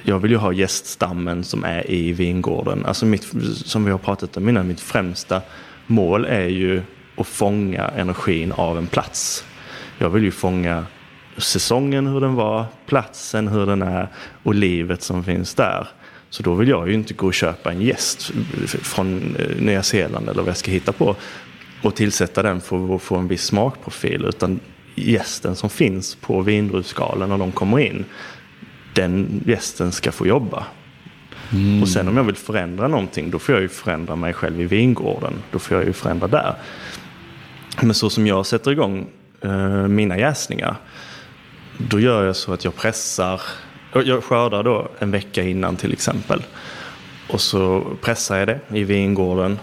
jag vill ju ha gäststammen som är i vingården. Alltså mitt, som vi har pratat om innan, mitt främsta mål är ju att fånga energin av en plats. Jag vill ju fånga säsongen hur den var, platsen hur den är och livet som finns där. Så då vill jag ju inte gå och köpa en gäst från eh, Nya Zeeland eller vad jag ska hitta på och tillsätta den för att få en viss smakprofil. Utan gästen som finns på vindruvsskalen när de kommer in, den gästen ska få jobba. Mm. Och sen om jag vill förändra någonting, då får jag ju förändra mig själv i vingården. Då får jag ju förändra där. Men så som jag sätter igång eh, mina jäsningar, då gör jag så att jag pressar, jag skördar då en vecka innan till exempel. Och så pressar jag det i vingården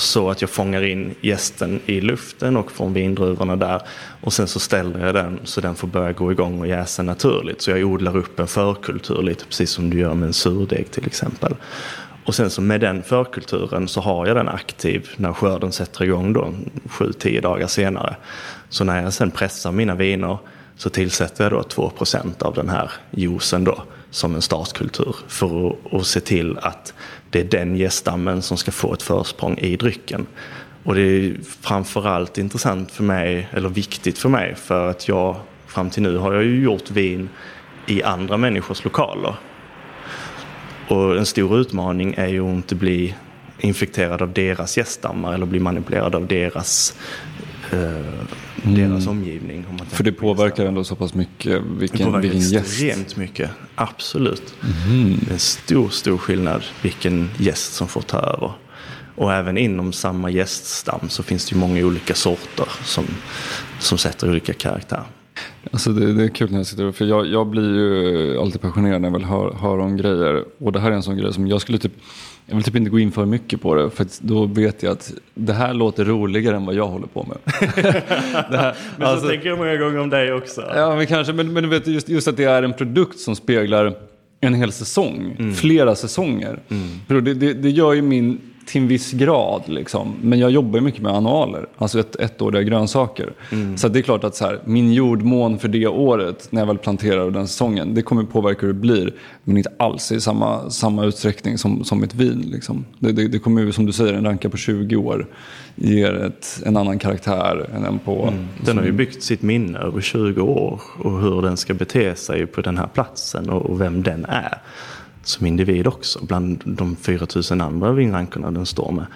så att jag fångar in gästen i luften och från vindruvorna där. Och sen så ställer jag den så den får börja gå igång och jäsa naturligt. Så jag odlar upp en förkultur lite precis som du gör med en surdeg till exempel. Och sen så med den förkulturen så har jag den aktiv när skörden sätter igång då 7-10 dagar senare. Så när jag sen pressar mina viner så tillsätter jag då 2% av den här juicen då som en startkultur för att, att se till att det är den gäststammen som ska få ett försprång i drycken. Och det är framförallt intressant för mig, eller viktigt för mig, för att jag fram till nu har jag ju gjort vin i andra människors lokaler. Och en stor utmaning är ju att inte bli infekterad av deras gäststammar eller bli manipulerad av deras eh, mm. deras omgivning. För det påverkar ändå så pass mycket vilken, det påverkar vilken gäst? extremt mycket, absolut. Mm. Det är en stor, stor skillnad vilken gäst som får ta över. Och även inom samma gäststam så finns det ju många olika sorter som, som sätter olika karaktär. Alltså det, det, är kul när jag sitter för jag, jag blir ju alltid passionerad när jag väl hör, hör om grejer. Och det här är en sån grej som jag skulle typ jag vill typ inte gå in för mycket på det för då vet jag att det här låter roligare än vad jag håller på med. här, men alltså, så tänker jag många gånger om dig också. Ja, men kanske. Men, men du vet just, just att det är en produkt som speglar en hel säsong, mm. flera säsonger. Mm. Det, det, det, gör ju min till en viss grad. Liksom. Men jag jobbar mycket med annualer, alltså ett, ettåriga grönsaker. Mm. Så det är klart att så här, min jordmån för det året, när jag väl planterar den säsongen, det kommer påverka hur det blir. Men inte alls i samma, samma utsträckning som, som ett vin. Liksom. Det, det, det kommer ju, som du säger, en ranka på 20 år ger ett, en annan karaktär än en på... Mm. Den har ju byggt sitt minne över 20 år och hur den ska bete sig på den här platsen och, och vem den är som individ också bland de 4000 andra vinrankorna den står med.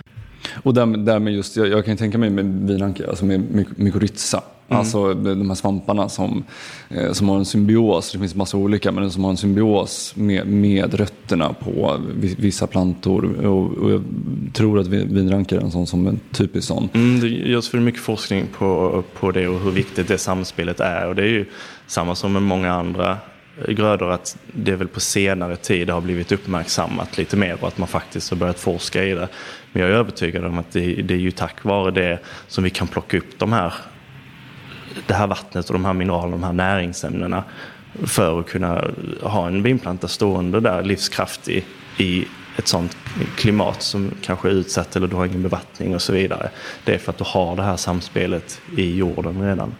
Och därmed just, jag, jag kan tänka mig med vinrankor, alltså med mykorrhiza. Mm. Alltså de här svamparna som, eh, som har en symbios, det finns massa olika, men som har en symbios med, med rötterna på vissa plantor. Och, och jag tror att vinrankor är en sån som en typisk sån. Mm, det görs för mycket forskning på, på det och hur viktigt det samspelet är. Och det är ju samma som med många andra grödor att det är väl på senare tid det har blivit uppmärksammat lite mer och att man faktiskt har börjat forska i det. Men jag är övertygad om att det, det är ju tack vare det som vi kan plocka upp de här, det här vattnet och de här mineralerna, de här näringsämnena för att kunna ha en vinplanta stående där livskraftig i ett sånt klimat som kanske är utsatt eller du har ingen bevattning och så vidare. Det är för att du har det här samspelet i jorden redan.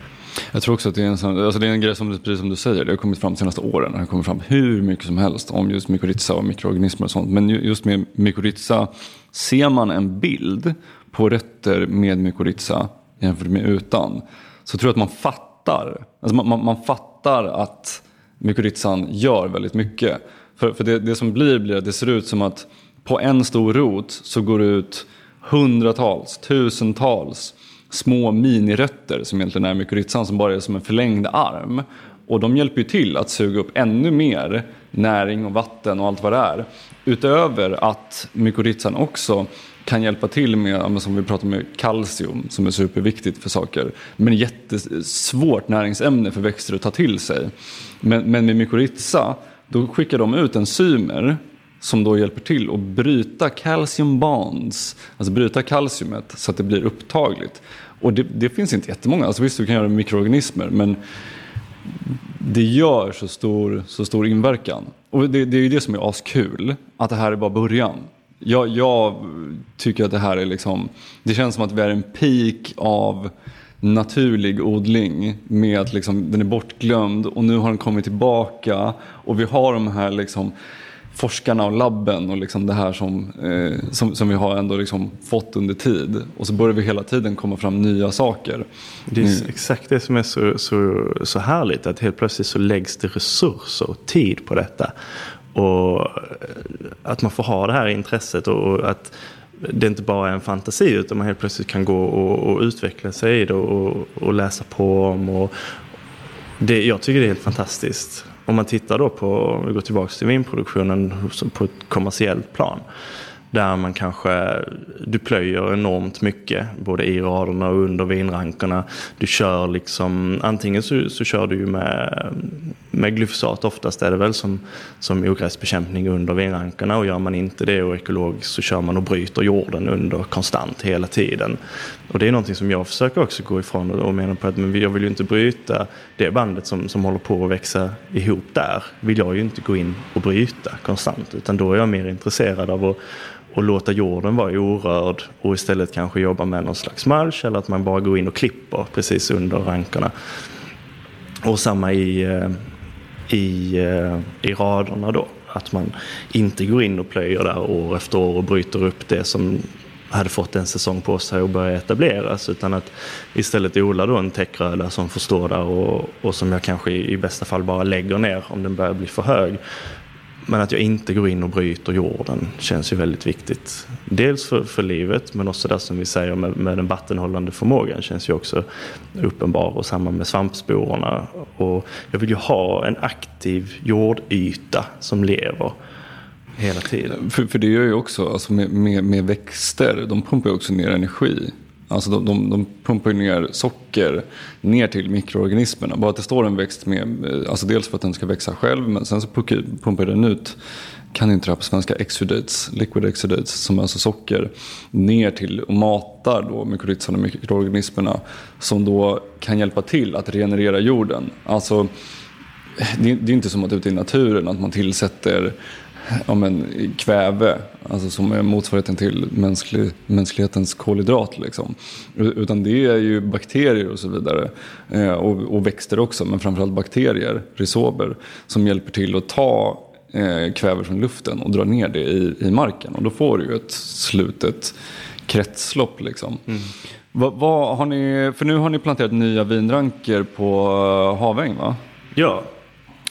Jag tror också att det är en, sån, alltså det är en grej som, precis som du säger, det har kommit fram de senaste åren. Det har kommit fram hur mycket som helst om just mykorrhiza och mikroorganismer och sånt. Men just med mykorrhiza, ser man en bild på rötter med mykorrhiza jämfört med utan, så tror jag att man fattar, alltså man, man, man fattar att mykorrhizan gör väldigt mycket. För, för det, det som blir, blir att det ser ut som att på en stor rot så går det ut hundratals, tusentals små minirötter som egentligen är mykorrhizan som bara är som en förlängd arm. Och de hjälper ju till att suga upp ännu mer näring och vatten och allt vad det är. Utöver att mykorrhizan också kan hjälpa till med, som vi pratar med, kalcium som är superviktigt för saker. Men jättesvårt näringsämne för växter att ta till sig. Men, men med mykorrhiza, då skickar de ut enzymer som då hjälper till att bryta calcium bonds, alltså bryta kalciumet så att det blir upptagligt. Och det, det finns inte jättemånga, alltså visst du kan göra mikroorganismer men det gör så stor, så stor inverkan. Och det, det är ju det som är askul, att det här är bara början. Jag, jag, tycker att det här är liksom, det känns som att vi är en peak av naturlig odling med att liksom, den är bortglömd och nu har den kommit tillbaka och vi har de här liksom forskarna och labben och liksom det här som, eh, som, som, vi har ändå liksom fått under tid. Och så börjar vi hela tiden komma fram nya saker. Det är mm. exakt det som är så, så, så härligt. Att helt plötsligt så läggs det resurser och tid på detta. Och att man får ha det här intresset och att det inte bara är en fantasi utan man helt plötsligt kan gå och, och utveckla sig i det och, och läsa på om. Och det, jag tycker det är helt fantastiskt. Om man tittar då på, om vi går tillbaka till vinproduktionen på ett kommersiellt plan. Där man kanske, du plöjer enormt mycket, både i raderna och under vinrankorna. Du kör liksom, antingen så, så kör du ju med, med glyfosat, oftast är det väl som, som ogräsbekämpning under vinrankorna. Och gör man inte det och ekologiskt så kör man och bryter jorden under konstant hela tiden. Och det är någonting som jag försöker också gå ifrån och menar på att men jag vill ju inte bryta det bandet som, som håller på att växa ihop där. vill jag ju inte gå in och bryta konstant utan då är jag mer intresserad av att och låta jorden vara orörd och istället kanske jobba med någon slags mulch eller att man bara går in och klipper precis under rankorna. Och samma i, eh, i, eh, i raderna då. Att man inte går in och plöjer där år efter år och bryter upp det som hade fått en säsong på sig att börja etableras utan att istället odla då en täckröda som får stå där och, och som jag kanske i bästa fall bara lägger ner om den börjar bli för hög. Men att jag inte går in och bryter jorden känns ju väldigt viktigt. Dels för, för livet men också det som vi säger med, med den vattenhållande förmågan känns ju också uppenbar och samma med svampsporerna. Och jag vill ju ha en aktiv jordyta som lever hela tiden. För, för det gör ju också, alltså med, med, med växter, de pumpar ju också ner energi. Alltså de, de, de pumpar ner socker ner till mikroorganismerna. Bara att det står en växt med, alltså dels för att den ska växa själv men sen så pumpar den ut, kan inte det här på svenska, exudates, liquid exudates, som är alltså socker, ner till och matar då mykorrhizan och mikroorganismerna som då kan hjälpa till att regenerera jorden. Alltså det, det är inte som att ute i naturen att man tillsätter ja, men, kväve, alltså som är motsvarigheten till mänsklig, mänsklighetens kolhydrat. Liksom. Utan det är ju bakterier och så vidare. Eh, och, och, växter också, men framförallt bakterier, rhizober, som hjälper till att ta eh, kväve från luften och dra ner det i, i marken. Och då får du ju ett slutet kretslopp. Liksom. Mm. Vad, vad, har ni, för nu har ni planterat nya vinranker på uh, Haväng va? Ja,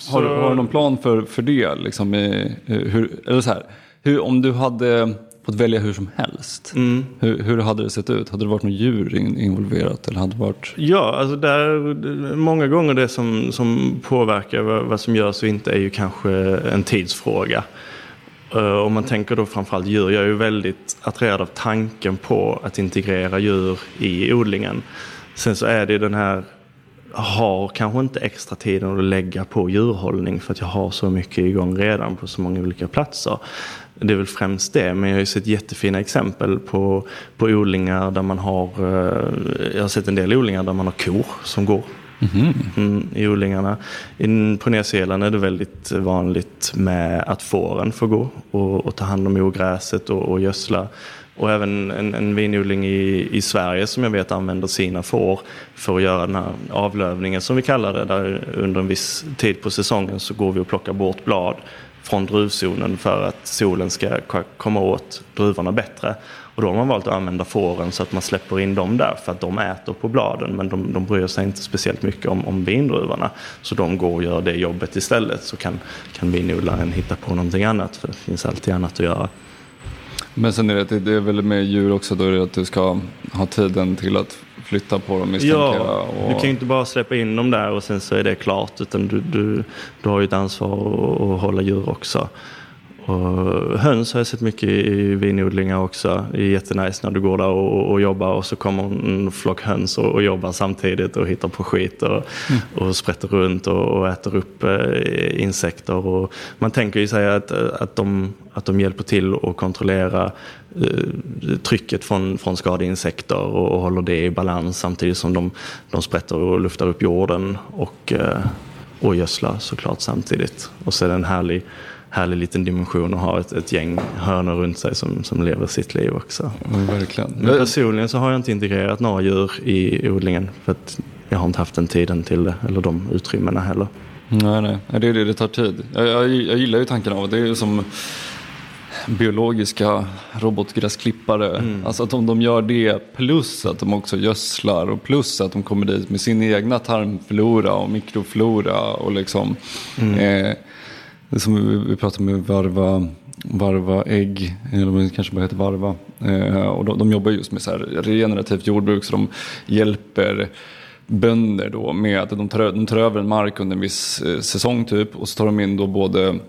har, har, du någon plan för, för det? Liksom, i, hur, eller så här, hur, om du hade fått välja hur som helst, mm. hur, hur, hade det sett ut? Hade det varit något djur involverat? Eller hade det varit... Ja, alltså där, många gånger det som, som påverkar vad, vad som görs och inte är ju kanske en tidsfråga. Uh, om man tänker då framförallt djur, jag är ju väldigt attraherad av tanken på att integrera djur i odlingen. Sen så är det den här har kanske inte extra tiden att lägga på djurhållning för att jag har så mycket igång redan på så många olika platser. Det är väl främst det, men jag har ju sett jättefina exempel på, på odlingar där man har, eh, jag har sett en del odlingar där man har kor som går Mm. Mm, i odlingarna. In, på Nya Zeeland är det väldigt vanligt med att fåren får gå och, och ta hand om ogräset och, och gödsla. Och även en, en vinodling i, i Sverige som jag vet använder sina får för att göra den här avlövningen som vi kallar det. Där under en viss tid på säsongen så går vi och plockar bort blad från druvzonen för att solen ska komma åt druvorna bättre. Och då har man valt att använda fåren så att man släpper in dem där för att de äter på bladen men de, de bryr sig inte speciellt mycket om, om vindruvorna. Så de går och gör det jobbet istället så kan, kan vinodlaren hitta på någonting annat för det finns alltid annat att göra. Men sen är det, det är väl med djur också då är det att du ska ha tiden till att flytta på dem misstänker ja. Och... Du kan ju inte bara släppa in dem där och sen så är det klart utan du, du, du har ju ett ansvar att hålla djur också. Och höns har jag sett mycket i vinodlingar också. Det är jättenice när du går där och, och jobbar och så kommer en flock höns och, och jobbar samtidigt och hittar på skit och, mm. och sprätter runt och, och äter upp eh, insekter. Och man tänker ju sig att, att, de, att de hjälper till att kontrollera eh, trycket från, från skadeinsekter och, och håller det i balans samtidigt som de, de sprätter och luftar upp jorden och, eh, och gödslar såklart samtidigt. Och så är det en härlig härlig liten dimension att ha ett, ett gäng hönor runt sig som, som lever sitt liv också. Mm, verkligen. Men personligen så har jag inte integrerat några djur i odlingen för att jag har inte haft den tiden till det eller de utrymmena heller. Nej, nej, det är det, det tar tid. Jag, jag, jag gillar ju tanken av det. Det är som biologiska robotgräsklippare. Mm. Alltså att de, de gör det plus att de också gödslar och plus att de kommer dit med sin egna tarmflora och mikroflora och liksom mm. eh, det som vi, vi pratade med varva Varva ägg, eller det kanske bara heter Varva. Eh, och de, de, jobbar just med så här regenerativt jordbruk så de hjälper bönder då med att de tar, de tar över en mark under en viss eh, säsong typ och så tar de in då både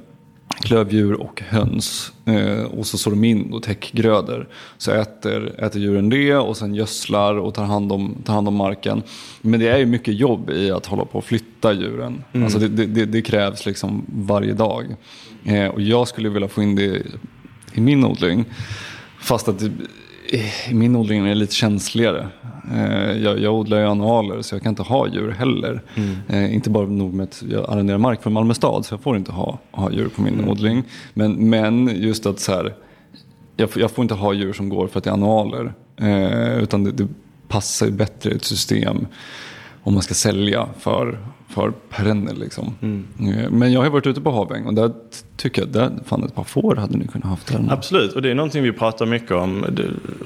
klövdjur och höns. Eh, och så sår de in och täckgrödor. Så äter, äter djuren det och sen gödslar och tar hand, om, tar hand om marken. Men det är ju mycket jobb i att hålla på och flytta djuren. Mm. Alltså det, det, det, krävs liksom varje dag. Eh, och jag skulle vilja få in det i min odling. Fast att i min odling är det lite känsligare. Eh, jag, jag odlar ju annualer så jag kan inte ha djur heller. Mm. Eh, inte bara nog med att jag arrenderar mark för Malmö stad så jag får inte ha, ha djur på min mm. odling. Men, men just att så här, jag, jag, får inte ha djur som går för att det är annualer. Eh, utan det, det passar ju bättre i ett system om man ska sälja för, för perenner. Liksom. Mm. Eh, men jag har varit ute på Haväng och där tycker jag att fan ett par får hade ni kunnat haft. Där. Absolut, och det är någonting vi pratar mycket om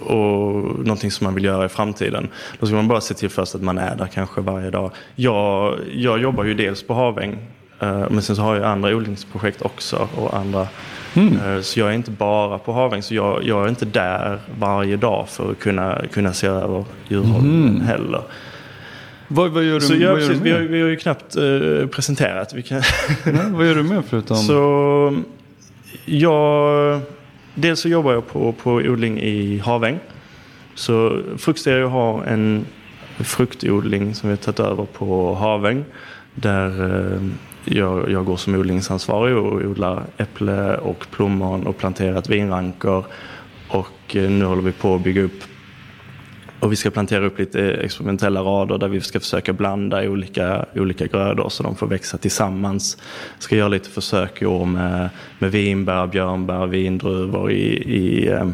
och någonting som man vill göra i framtiden. Då ska man bara se till först att man är där kanske varje dag. Jag, jag jobbar ju dels på Haväng eh, men sen så har jag andra odlingsprojekt också och andra Mm. Eh, så jag är inte bara på Haväng, så jag, jag, är inte där varje dag för att kunna, kunna se över djurhållningen mm. heller. Vad, vad, gör du, så jag, vad gör precis, du vi, har, vi har ju knappt uh, presenterat. Vi kan Nej, vad gör du med förutom? Så jag, dels så jobbar jag på, på odling i Haväng. Så Fruktstereo har en fruktodling som vi har tagit över på Haväng. Där uh, jag, jag går som odlingsansvarig och odlar äpple och plommon och planterat vinrankor. Och uh, nu håller vi på att bygga upp och vi ska plantera upp lite experimentella rader där vi ska försöka blanda olika, olika grödor så de får växa tillsammans. Ska göra lite försök i år med, med vinbär, björnbär, vindruvor i, i, eh,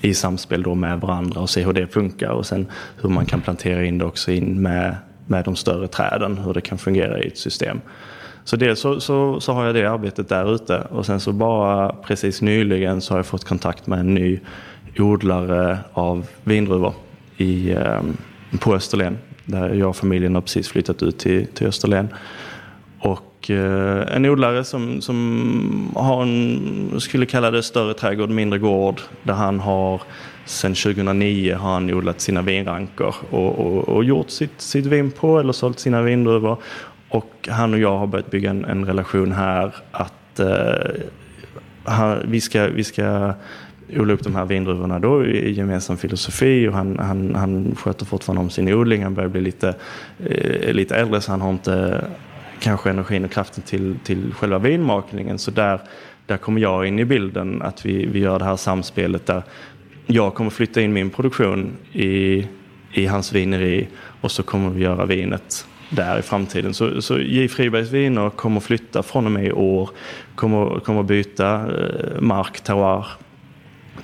i samspel då med varandra och se hur det funkar och sen hur man kan plantera in det också in med, med de större träden, hur det kan fungera i ett system. Så dels så, så, så, har jag det arbetet där ute och sen så bara precis nyligen så har jag fått kontakt med en ny odlare av vindruvor i, ehm, på Österlen. Där jag och familjen har precis flyttat ut till, till Österlen. Och eh, en odlare som, som har en, skulle kalla det större trädgård, mindre gård. Där han har Sen 2009 har han odlat sina vinrankor och, och, och, gjort sitt, sitt vin på eller sålt sina vindruvor. Och han och jag har börjat bygga en, en relation här att eh, han, vi, ska, vi ska odla upp de här vindruvorna då i gemensam filosofi och han, han, han sköter fortfarande om sin odling. Han börjar bli lite, eh, lite äldre så han har inte kanske energin och kraften till, till själva vinmakningen. Så där, där kommer jag in i bilden, att vi, vi gör det här samspelet där jag kommer flytta in min produktion i, i hans vineri och så kommer vi göra vinet där i framtiden. Så, så J. Fribergs viner kommer flytta från och med i år, kommer, kommer byta eh, mark, terroir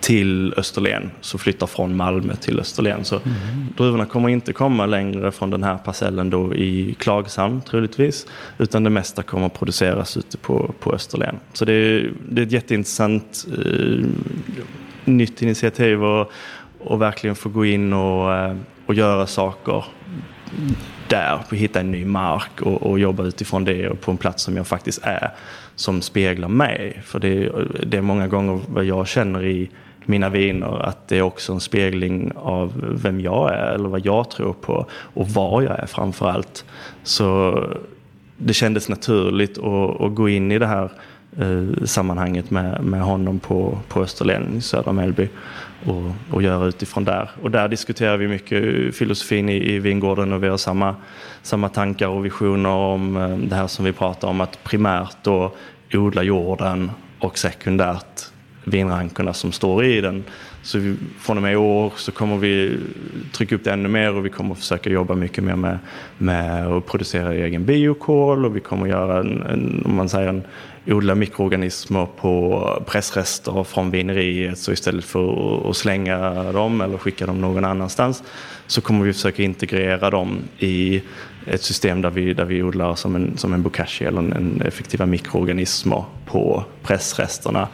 till Österlen, så flyttar från Malmö till Österlen. Så mm. druvorna kommer inte komma längre från den här parcellen då i Klagshamn troligtvis, utan det mesta kommer att produceras ute på, på Österlen. Så det är, det är ett jätteintressant eh, nytt initiativ och, och verkligen få gå in och, eh, och göra saker där, hitta en ny mark och, och, jobba utifrån det och på en plats som jag faktiskt är, som speglar mig. För det, det är många gånger vad jag känner i mina viner att det är också en spegling av vem jag är eller vad jag tror på och var jag är framför allt. Så det kändes naturligt att, att gå in i det här eh, sammanhanget med, med honom på, på Österlen i södra Mellby och, och göra utifrån där. Och där diskuterar vi mycket filosofin i, i vingården och vi har samma, samma tankar och visioner om eh, det här som vi pratar om att primärt då odla jorden och sekundärt vinrankorna som står i den. Så vi, från och med i år så kommer vi trycka upp det ännu mer och vi kommer försöka jobba mycket mer med, med att producera egen biokol och vi kommer göra en, en om man säger en, odla mikroorganismer på pressrester från vineriet så istället för att slänga dem eller skicka dem någon annanstans så kommer vi försöka integrera dem i ett system där vi, där vi odlar som en, som en bokashi eller en, en effektiva mikroorganismer på pressresterna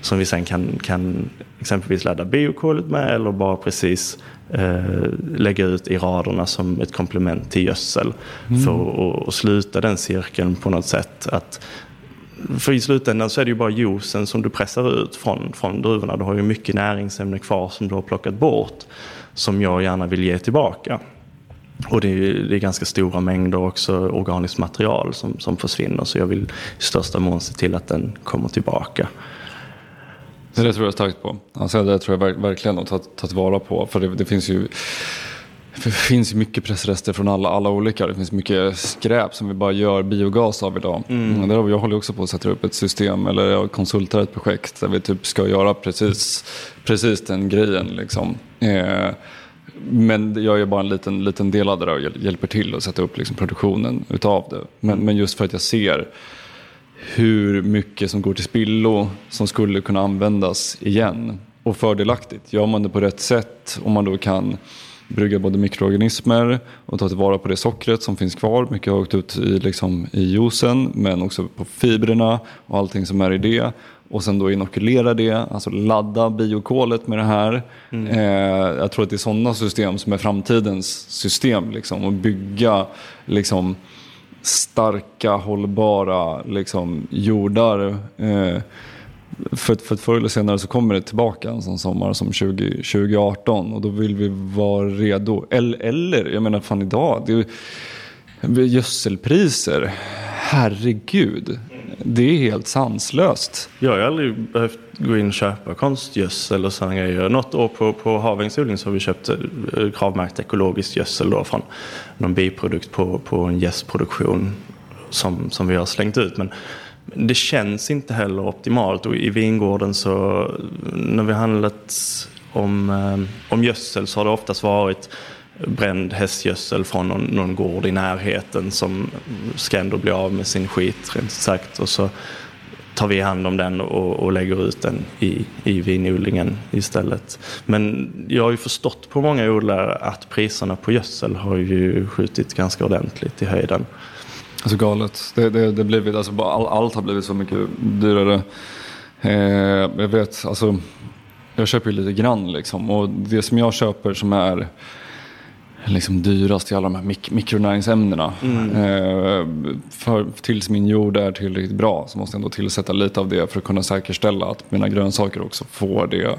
som vi sen kan, kan exempelvis ladda biokolet med eller bara precis eh, lägga ut i raderna som ett komplement till gödsel. Mm. För att sluta den cirkeln på något sätt. Att för i slutändan så är det ju bara juicen som du pressar ut från, från druvorna. Du har ju mycket näringsämne kvar som du har plockat bort som jag gärna vill ge tillbaka. Och det är, det är ganska stora mängder också organiskt material som, som försvinner så jag vill i största mån se till att den kommer tillbaka. Det, det tror jag starkt på. Alltså det tror jag verkligen att ta, ta tillvara på. För det, det finns ju det finns ju mycket pressrester från alla, alla olika. Det finns mycket skräp som vi bara gör biogas av idag. Mm. Där, jag håller också på att sätta upp ett system, eller jag konsultar ett projekt där vi typ ska göra precis, precis den grejen. Liksom. Eh, men jag är bara en liten, liten del av det där och hjälper till att sätta upp liksom produktionen utav det. Men, men just för att jag ser hur mycket som går till spillo som skulle kunna användas igen. Och fördelaktigt. Gör man det på rätt sätt, om man då kan brygga både mikroorganismer och ta tillvara på det sockret som finns kvar. Mycket har åkt ut i, liksom, i juicen men också på fibrerna och allting som är i det. Och sen då inokulera det, alltså ladda biokolet med det här. Mm. Eh, jag tror att det är sådana system som är framtidens system. Liksom, och bygga liksom, starka, hållbara liksom, jordar. Eh, för, för förr eller senare så kommer det tillbaka en sån sommar som 20, 2018 och då vill vi vara redo. Eller, eller jag menar fan idag, det är gödselpriser, herregud. Det är helt sanslöst. Jag har aldrig behövt gå in och köpa konstgödsel och sådana grejer. Något år på, på Havängsodling så har vi köpt eh, kravmärkt ekologiskt gödsel då från någon biprodukt på, på en gästproduktion som, som vi har slängt ut. Men det känns inte heller optimalt och i vingården så när vi handlat om, eh, om gödsel så har det oftast varit bränd hästgödsel från någon, någon gård i närheten som ska ändå bli av med sin skit rent sagt. Och så tar vi hand om den och, och lägger ut den i, i vinodlingen istället. Men jag har ju förstått på många odlare att priserna på gödsel har ju skjutit ganska ordentligt i höjden. Alltså galet. Det, det, det blivit, alltså, all, allt har blivit så mycket dyrare. Eh, jag vet, alltså, jag köper ju lite grann liksom. Och det som jag köper som är liksom dyrast i alla de här mik mikronäringsämnena. Mm. Eh, för, tills min jord är tillräckligt bra så måste jag ändå tillsätta lite av det för att kunna säkerställa att mina grönsaker också får det.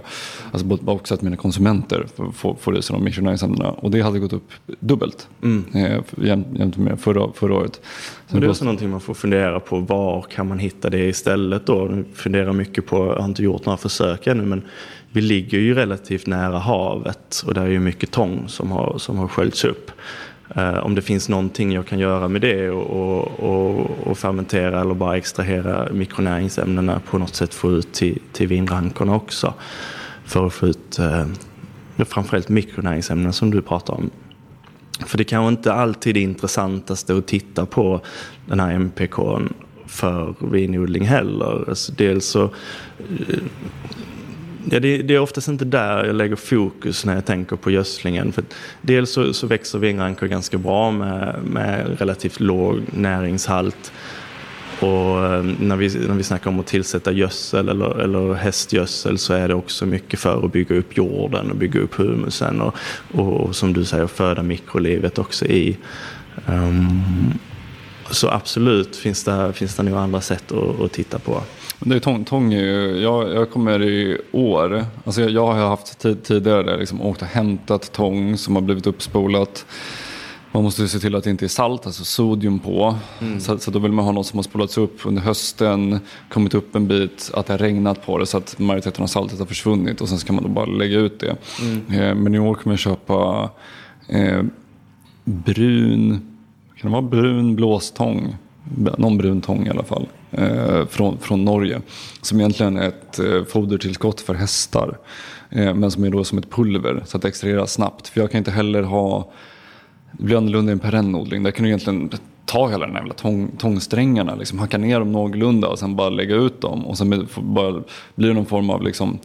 Alltså också att mina konsumenter får, får i sig de mikronäringsämnena. Och det hade gått upp dubbelt mm. eh, jämfört med förra, förra året. Men det är också någonting man får fundera på. Var kan man hitta det istället då? Jag funderar mycket på, jag har inte gjort några försök ännu, men vi ligger ju relativt nära havet och där är ju mycket tång som har, som har sköljts upp. Eh, om det finns någonting jag kan göra med det och, och, och, fermentera eller bara extrahera mikronäringsämnena på något sätt få ut till, till vinrankorna också. För att få ut eh, framförallt mikronäringsämnen som du pratar om. För det kanske inte alltid är intressantaste att titta på den här MPK för vinodling heller. Alltså dels så eh, Ja, det, det, är oftast inte där jag lägger fokus när jag tänker på gödslingen. För dels så, så växer vinrankor ganska bra med, med relativt låg näringshalt. Och eh, när vi, när vi snackar om att tillsätta gödsel eller, eller hästgödsel så är det också mycket för att bygga upp jorden och bygga upp humusen och, och, och som du säger föda mikrolivet också i. Um, så absolut finns det, finns det nog andra sätt att, att titta på. Det är tång, tång ju, jag, jag kommer i år, alltså jag, jag har haft tid, tidigare där liksom åkt och hämtat tång som har blivit uppspolat. Man måste se till att det inte är salt, alltså sodium på. Mm. Så, så då vill man ha något som har spolats upp under hösten, kommit upp en bit, att det har regnat på det så att majoriteten av saltet har försvunnit och sen ska man då bara lägga ut det. Mm. Eh, men i år kommer jag köpa eh, brun, kan det vara brun blåstång? Någon brun tång i alla fall Eh, från, från Norge. Som egentligen är ett eh, fodertillskott för hästar. Eh, men som är då som ett pulver så att det extraheras snabbt. För jag kan inte heller ha, det blir annorlunda i en perennodling. Där kan du egentligen ta hela de jävla tång, tångsträngarna, liksom, hacka ner dem någorlunda och sen bara lägga ut dem. Och sen bara, blir det någon form av liksom,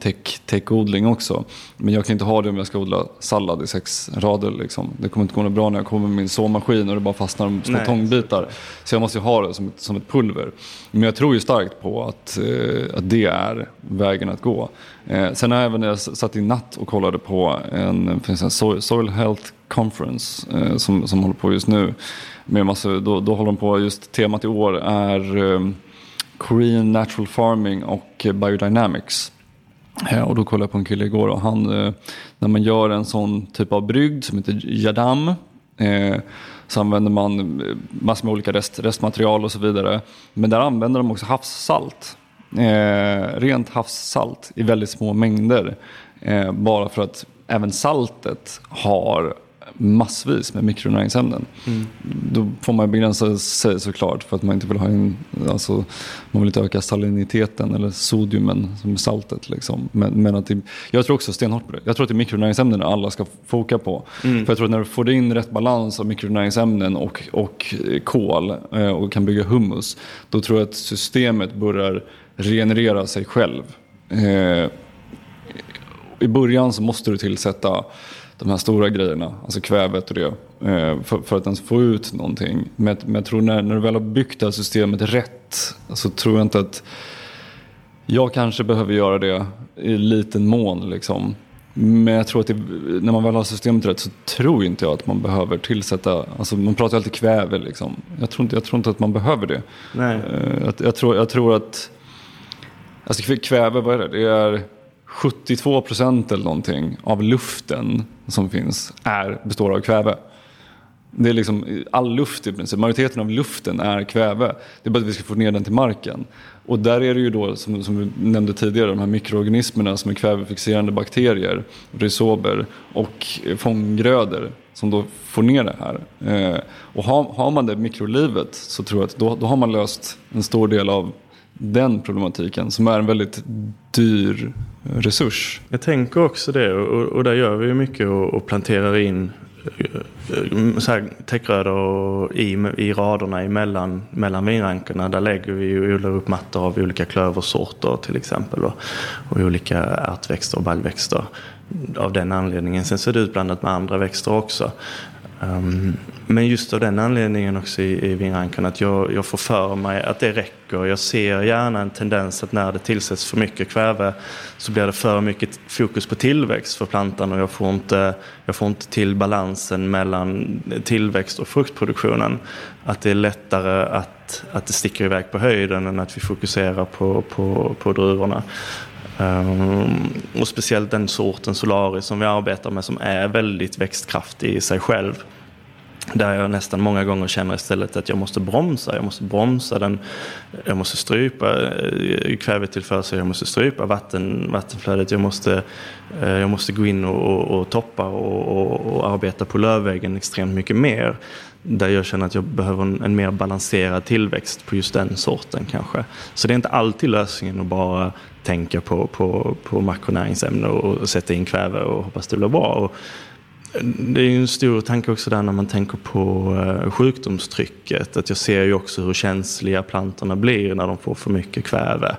täckodling också. Men jag kan inte ha det om jag ska odla sallad i sex rader. Liksom. Det kommer inte gå något bra när jag kommer med min såmaskin och det bara fastnar små Nej. tångbitar. Så jag måste ju ha det som ett, som ett pulver. Men jag tror ju starkt på att, eh, att det är vägen att gå. Eh, sen har jag även när jag satt i natt och kollade på en, finns en Soil Health Conference eh, som, som håller på just nu med massa, då, då håller de på, just temat i år är eh, Korean Natural Farming och Biodynamics. Eh, och då kollade jag på en kille igår och han, eh, när man gör en sån typ av brygd som heter jadam eh, så använder man eh, massor med olika rest, restmaterial och så vidare. Men där använder de också havssalt. Eh, rent havssalt i väldigt små mängder. Eh, bara för att även saltet har massvis med mikronäringsämnen. Mm. Då får man begränsa sig såklart för att man inte vill ha in, alltså, man vill inte öka saliniteten eller sodiumen som är saltet. Liksom. Men, men att det, jag tror också stenhårt på det. Jag tror att det är mikronäringsämnen alla ska foka på. Mm. För jag tror att när du får in rätt balans av mikronäringsämnen och, och kol eh, och kan bygga humus, då tror jag att systemet börjar regenerera sig själv. Eh, I början så måste du tillsätta de här stora grejerna, alltså kvävet och det, eh, för, för att ens få ut någonting. Men, men jag tror när, när du väl har byggt det här systemet rätt så tror jag inte att jag kanske behöver göra det i liten mån. Liksom. Men jag tror att det, när man väl har systemet rätt så tror inte jag att man behöver tillsätta, alltså man pratar alltid kväve liksom. Jag tror inte, jag tror inte att man behöver det. Nej. Eh, jag, jag, tror, jag tror att, alltså kväve, vad är det? Det är 72 procent eller någonting av luften som finns är, består av kväve. Det är liksom all luft i princip, majoriteten av luften är kväve. Det är bara att vi ska få ner den till marken. Och där är det ju då, som, som vi nämnde tidigare, de här mikroorganismerna som är kvävefixerande bakterier, rhizober och fånggrödor som då får ner det här. Eh, och har, har man det mikrolivet så tror jag att då, då har man löst en stor del av den problematiken som är en väldigt dyr resurs. Jag tänker också det och, och där gör vi mycket och, och planterar in eh, så här, täckrödor i, i raderna emellan, mellan vinrankorna. Där lägger vi och odlar upp mattor av olika klöversorter till exempel. Och, och olika ärtväxter och baljväxter av den anledningen. Sen ser det ut blandat med andra växter också. Um, men just av den anledningen också i, i vinranken att jag, jag får för mig att det räcker. Jag ser gärna en tendens att när det tillsätts för mycket kväve så blir det för mycket fokus på tillväxt för plantan och jag får inte, jag får inte till balansen mellan tillväxt och fruktproduktionen. Att det är lättare att, att det sticker iväg på höjden än att vi fokuserar på, på, på druvorna. Ehm, och speciellt den sorten Solaris som vi arbetar med som är väldigt växtkraftig i sig själv. Där jag nästan många gånger känner istället att jag måste bromsa. Jag måste bromsa den. Jag måste strypa eh, kvävetillförseln. Jag måste strypa vatten, vattenflödet. Jag måste, eh, jag måste gå in och, och, och toppa och, och, och, arbeta på lövväggen extremt mycket mer. Där jag känner att jag behöver en, en, mer balanserad tillväxt på just den sorten kanske. Så det är inte alltid lösningen att bara tänka på, på, på makronäringsämnen och sätta in kväve och hoppas det blir bra. Och det är en stor tanke också där när man tänker på eh, sjukdomstrycket. Att jag ser ju också hur känsliga plantorna blir när de får för mycket kväve.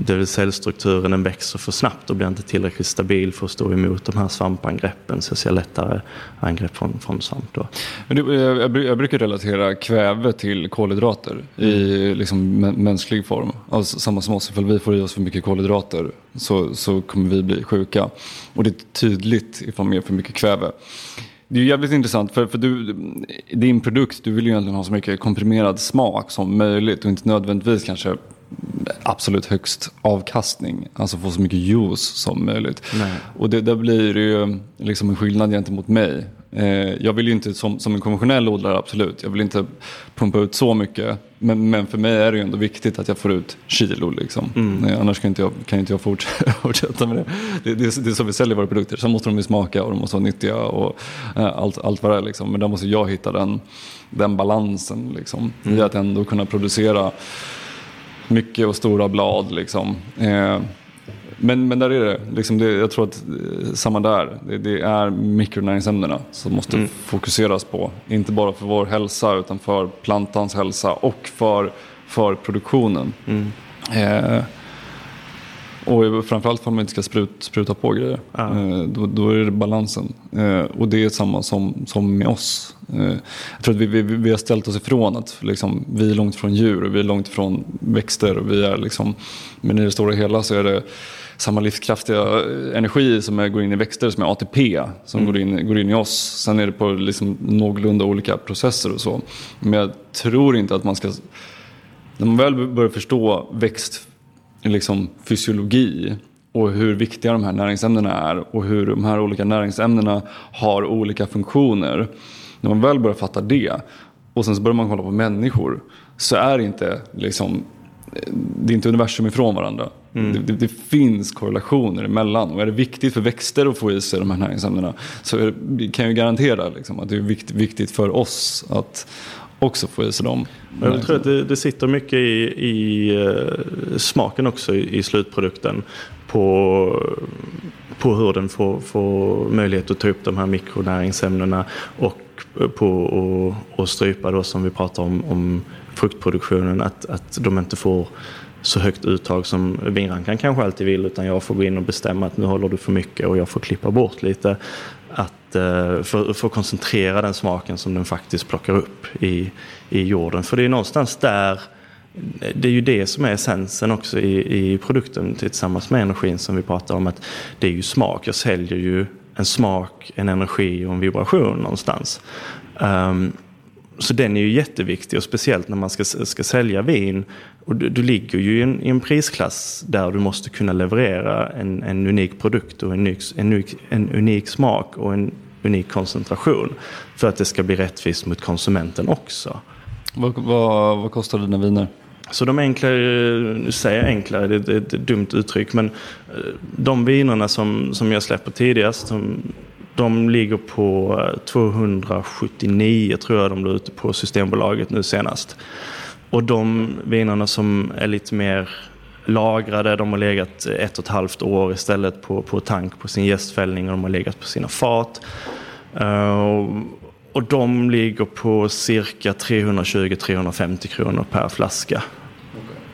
Det vill cellstrukturen den växer för snabbt och blir inte tillräckligt stabil för att stå emot de här svampangreppen. Så jag ser lättare angrepp från, från svamp då. Jag, brukar relatera kväve till kolhydrater mm. i liksom mänsklig form. Alltså, samma som oss, ifall vi får i oss för mycket kolhydrater så, så kommer vi bli sjuka. Och det är tydligt ifall vi har för mycket kväve. Det är jävligt intressant för, för du, din produkt, du vill ju egentligen ha så mycket komprimerad smak som möjligt och inte nödvändigtvis kanske absolut högst avkastning. Alltså få så mycket juice som möjligt. Nej. Och det, där blir det ju liksom en skillnad gentemot mig. Eh, jag vill ju inte som, som en konventionell odlare, absolut. Jag vill inte pumpa ut så mycket. Men, men för mig är det ju ändå viktigt att jag får ut kilo. Liksom. Mm. Eh, annars kan inte jag, kan inte jag fortsätta med det. Det, det. det är så vi säljer våra produkter. Sen måste de ju smaka och de måste vara nyttiga och eh, allt, allt vad det är. Liksom. Men där måste jag hitta den, den balansen liksom, mm. i att ändå kunna producera mycket och stora blad. Liksom. Eh, men, men där är det, liksom det, jag tror att eh, samma där, det, det är mikronäringsämnena som måste mm. fokuseras på. Inte bara för vår hälsa utan för plantans hälsa och för, för produktionen. Mm. Eh, och framförallt för att man inte ska sprut, spruta på grejer. Ja. Eh, då, då, är det balansen. Eh, och det är samma som, som med oss. Eh, jag tror att vi, vi, vi har ställt oss ifrån att liksom, vi är långt från djur och vi är långt från växter. Och vi är liksom, men i det stora hela så är det samma livskraftiga energi som är, går in i växter som är ATP som mm. går, in, går in i oss. Sen är det på liksom någorlunda olika processer och så. Men jag tror inte att man ska när man väl börjar förstå växt, liksom, fysiologi och hur viktiga de här näringsämnena är och hur de här olika näringsämnena har olika funktioner. När man väl börjar fatta det och sen så börjar man kolla på människor så är det inte liksom det är inte universum ifrån varandra. Mm. Det, det, det, finns korrelationer emellan. Och är det viktigt för växter att få i sig de här näringsämnena så det, kan jag garantera liksom, att det är vikt, viktigt för oss att också få i sig dem. Jag tror att det, det sitter mycket i, i uh, smaken också i, i, slutprodukten. På, på hur den får, får möjlighet att ta upp de här mikronäringsämnena och eh, på att strypa då som vi pratar om, om fruktproduktionen. Att, att de inte får så högt uttag som vinrankan kanske alltid vill utan jag får gå in och bestämma att nu håller du för mycket och jag får klippa bort lite. Att eh, få för, för att koncentrera den smaken som den faktiskt plockar upp i, i jorden. För det är någonstans där det är ju det som är essensen också i, i produkten tillsammans med energin som vi pratar om. att Det är ju smak. Jag säljer ju en smak, en energi och en vibration någonstans. Um, så den är ju jätteviktig och speciellt när man ska, ska sälja vin. Och du, du ligger ju i en, i en, prisklass där du måste kunna leverera en, en unik produkt och en unik, en, en unik smak och en unik koncentration. För att det ska bli rättvist mot konsumenten också. Vad, vad, vad kostar dina viner? Så de enklare, nu säger jag enklare, det, det, det är ett dumt uttryck, men eh, de vinerna som, som jag släpper tidigast, de, de ligger på eh, 279 tror jag de låg ute på Systembolaget nu senast. Och de vinerna som är lite mer lagrade, de har legat ett och ett halvt år istället på, på tank på sin gästfällning och de har legat på sina fat. Uh, och de ligger på cirka 320-350 kronor per flaska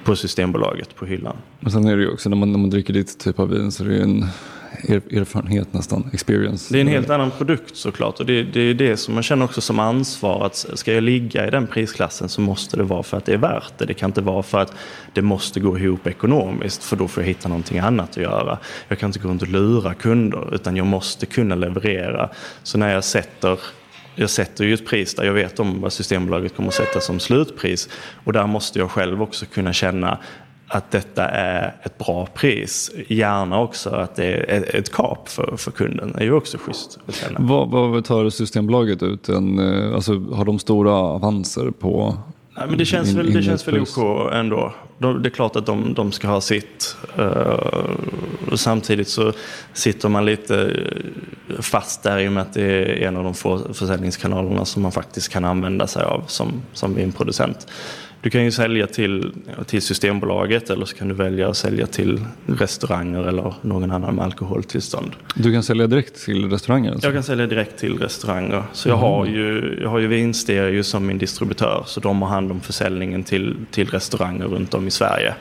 på Systembolaget på hyllan. Men sen är det ju också när man, när man dricker ditt typ av vin så är det ju en erfarenhet nästan, experience. Det är en helt annan produkt såklart och det, det är det som man känner också som ansvar att ska jag ligga i den prisklassen så måste det vara för att det är värt det. Det kan inte vara för att det måste gå ihop ekonomiskt för då får jag hitta någonting annat att göra. Jag kan inte gå runt och lura kunder utan jag måste kunna leverera. Så när jag sätter jag sätter ju ett pris där jag vet om vad Systembolaget kommer att sätta som slutpris. Och där måste jag själv också kunna känna att detta är ett bra pris. Gärna också att det är ett kap för, för kunden. Det är ju också schysst. Vad, vad tar Systembolaget ut? En, eh, alltså, har de stora avanser på Nej, men det känns, in, väl, det känns väl OK ändå. De, det är klart att de, de ska ha sitt. Uh, samtidigt så sitter man lite fast där i och med att det är en av de få försäljningskanalerna som man faktiskt kan använda sig av som, som vinproducent. Du kan ju sälja till, till Systembolaget eller så kan du välja att sälja till restauranger eller någon annan med alkoholtillstånd. Du kan sälja direkt till restauranger? Alltså? Jag kan sälja direkt till restauranger. Så jag, mm. har ju, jag har ju Vinstereo som min distributör så de har hand om försäljningen till, till restauranger runt om i Sverige.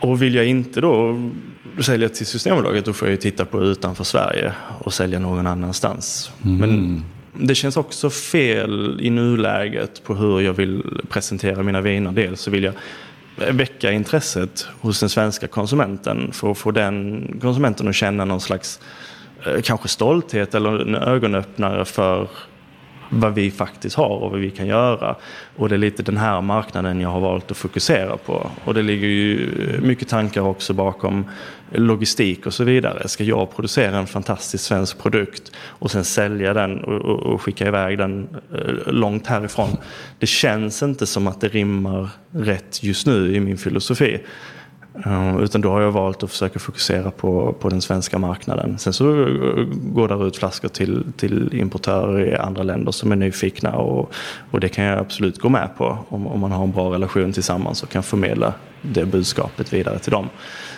Och vill jag inte då sälja till Systembolaget då får jag ju titta på utanför Sverige och sälja någon annanstans. Mm. Men det känns också fel i nuläget på hur jag vill presentera mina viner. Dels så vill jag väcka intresset hos den svenska konsumenten för att få den konsumenten att känna någon slags eh, kanske stolthet eller en ögonöppnare för vad vi faktiskt har och vad vi kan göra. Och det är lite den här marknaden jag har valt att fokusera på. Och det ligger ju mycket tankar också bakom logistik och så vidare. Ska jag producera en fantastisk svensk produkt och sen sälja den och, och, och skicka iväg den eh, långt härifrån. Det känns inte som att det rimmar rätt just nu i min filosofi. Ehm, utan då har jag valt att försöka fokusera på, på den svenska marknaden. Sen så eh, går det ut flaskor till, till importörer i andra länder som är nyfikna och, och det kan jag absolut gå med på om, om man har en bra relation tillsammans och kan förmedla det budskapet vidare till dem.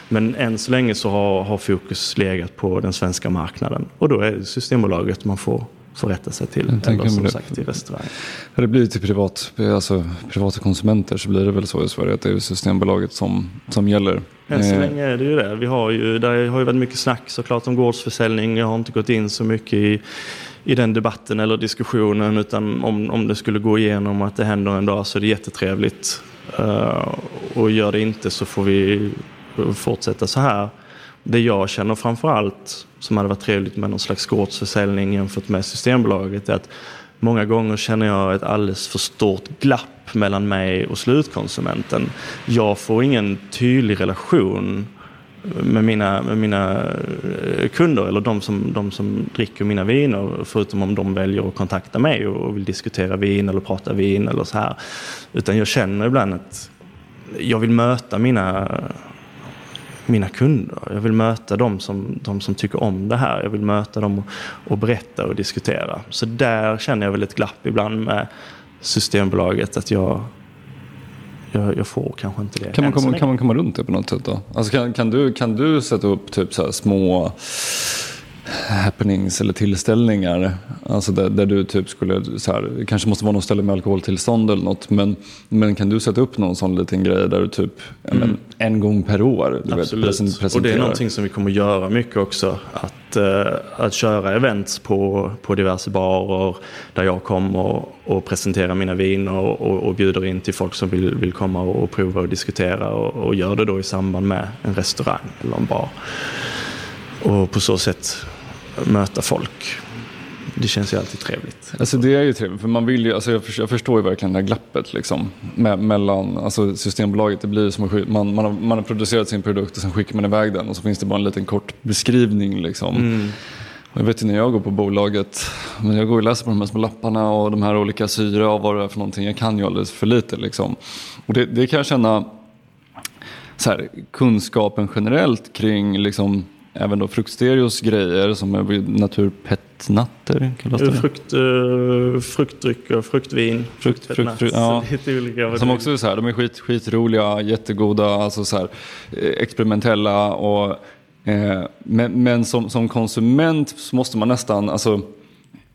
Men än så länge så har, har fokus legat på den svenska marknaden och då är det Systembolaget man får får rätta sig till. Eller som sagt till restaurang. Det blir till privat, alltså, privata konsumenter så blir det väl så i Sverige att det är Systembolaget som, som gäller. Än så eh. länge är det ju det. Vi har ju, där har ju varit mycket snack såklart om gårdsförsäljning. Jag har inte gått in så mycket i, i den debatten eller diskussionen utan om, om det skulle gå igenom att det händer en dag så är det jättetrevligt. Uh, och gör det inte så får vi fortsätta så här. Det jag känner framför allt som hade varit trevligt med någon slags gårdsförsäljning jämfört med Systembolaget är att många gånger känner jag ett alldeles för stort glapp mellan mig och slutkonsumenten. Jag får ingen tydlig relation med mina, med mina eh, kunder eller de som, de som dricker mina viner förutom om de väljer att kontakta mig och vill diskutera vin eller prata vin eller så här. Utan jag känner ibland att jag vill möta mina, mina kunder. Jag vill möta dem som, de som tycker om det här. Jag vill möta dem och, och berätta och diskutera. Så där känner jag väl ett glapp ibland med Systembolaget. Att jag, jag, jag får kanske inte det. Kan man, komma, kan man komma runt det på något sätt då? Alltså kan, kan, du, kan du sätta upp typ så små happenings eller tillställningar. Alltså där, där du typ skulle, så här, kanske måste vara något ställe med alkoholtillstånd eller något. Men, men kan du sätta upp någon sån liten grej där du typ mm. men, en gång per år du Absolut. Vet, presenterar. Och det är någonting som vi kommer göra mycket också. Att, uh, att köra events på, på diverse barer där jag kommer och, och presenterar mina viner och, och, och, bjuder in till folk som vill, vill komma och, och prova och diskutera och, och gör det då i samband med en restaurang eller en bar. Och på så sätt möta folk. Det känns ju alltid trevligt. Alltså det är ju trevligt, för man vill ju, alltså jag, förstår, jag förstår ju verkligen det här glappet liksom. Me mellan, alltså Systembolaget, det blir som att man, man, har, man har producerat sin produkt och sen skickar man iväg den och så finns det bara en liten kort beskrivning liksom. Mm. Jag vet ju när jag går på bolaget, men jag går och läser på de här små lapparna och de här olika syre och vad det är för någonting. Jag kan ju alldeles för lite liksom. Och det, det kan jag känna, så här, kunskapen generellt kring liksom även då fruktstereos grejer som är naturpetnatter. Frukt, uh, fruktdrycker, fruktvin, frukt, frukt, frukt, ja. Som också är så här, de är skit, skitroliga, jättegoda, alltså så här, eh, experimentella och eh, men, men som, som konsument så måste man nästan, alltså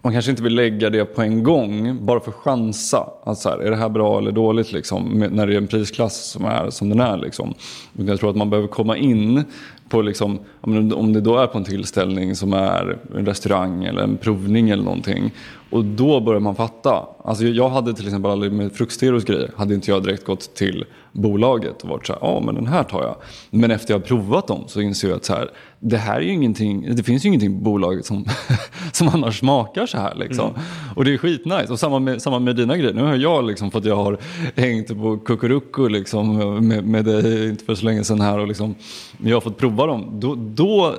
man kanske inte vill lägga det på en gång bara för att chansa. Alltså här, är det här bra eller dåligt liksom, när det är en prisklass som är som den är. Liksom. Jag tror att man behöver komma in på liksom, om det då är på en tillställning som är en restaurang eller en provning eller någonting. Och då börjar man fatta. Alltså jag hade till exempel aldrig med fruktsteros grejer, hade inte jag direkt gått till bolaget och varit så här, ja men den här tar jag. Men efter jag har provat dem så inser jag att så här, det här är ju ingenting, det finns ju ingenting på bolaget som, som annars smakar så här liksom. Mm. Och det är skitnice. Och samma med, samma med dina grejer. Nu har jag liksom, för att jag har hängt på Kukuruku liksom med, med dig inte för så länge sedan här och liksom, jag har fått prova dem. Då, då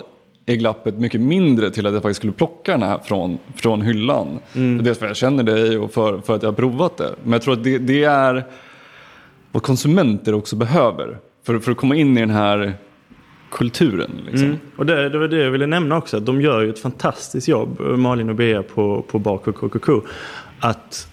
är glappet mycket mindre till att jag faktiskt skulle plocka den här från, från hyllan. Mm. Dels för att jag känner dig och för, för att jag har provat det. Men jag tror att det, det är vad konsumenter också behöver för, för att komma in i den här kulturen. Liksom. Mm. Och det, det var det jag ville nämna också, att de gör ju ett fantastiskt jobb, Malin och Bea på, på Bak och KKK. Att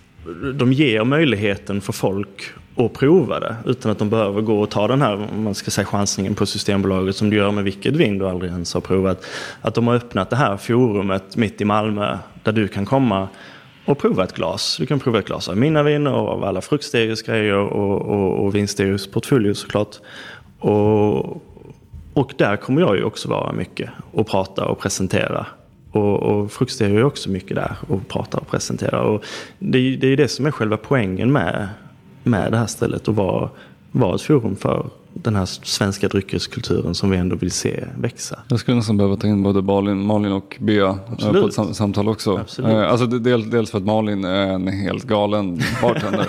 de ger möjligheten för folk att prova det utan att de behöver gå och ta den här man ska säga, chansningen på Systembolaget som du gör med vilket vin du aldrig ens har provat. Att de har öppnat det här forumet mitt i Malmö där du kan komma och prova ett glas. Du kan prova ett glas av mina viner och av alla fruktstereos grejer och, och, och vinstereos portföljer såklart. Och, och där kommer jag ju också vara mycket och prata och presentera. Och, och fruktstereo är också mycket där och prata och presentera. Och det, det är det som är själva poängen med, med det här stället och vara, vara ett forum för den här svenska dryckeskulturen som vi ändå vill se växa. Jag skulle nästan behöva ta in både Malin, Malin och Bea Absolut. på ett sam samtal också. Absolut. Eh, alltså, del, dels för att Malin är en helt galen bartender.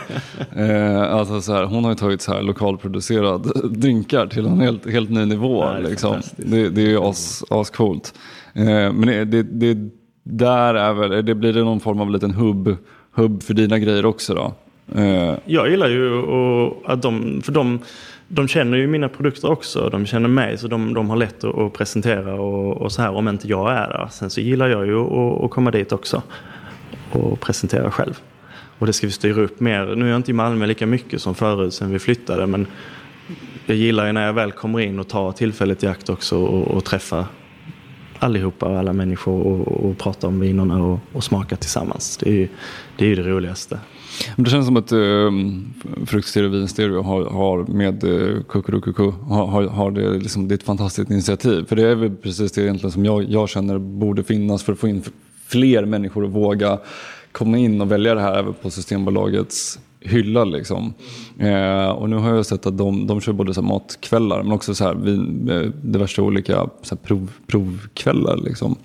eh, alltså, så här, hon har ju tagit så här lokalproducerad drinkar till en helt, helt ny nivå. Det är, liksom. det, det är ju as, ascoolt. Eh, men det, det, det, där är väl, det blir det någon form av liten hubb, hubb för dina grejer också då? Eh. Jag gillar ju att de, för de de känner ju mina produkter också. De känner mig så de, de har lätt att, presentera och, och, så här om inte jag är där. Sen så gillar jag ju att, att komma dit också och presentera själv. Och det ska vi styra upp mer. Nu är jag inte i Malmö lika mycket som förut sen vi flyttade men jag gillar ju när jag väl kommer in och tar tillfället i akt också och, och träffa allihopa, alla människor och, och prata om vinerna och, och smaka tillsammans. Det är ju det, är ju det roligaste. Men det känns som att eh, Fruktstereo och Vinstereo har, har med eh, Kukurukuku har, har det, liksom, det är ett fantastiskt initiativ. För det är väl precis det egentligen som jag, jag känner borde finnas för att få in fler människor att våga komma in och välja det här även på Systembolagets hylla. Liksom. Eh, och nu har jag sett att de, de kör både så matkvällar men också så här, vin, eh, diverse olika så här, prov, provkvällar. Liksom.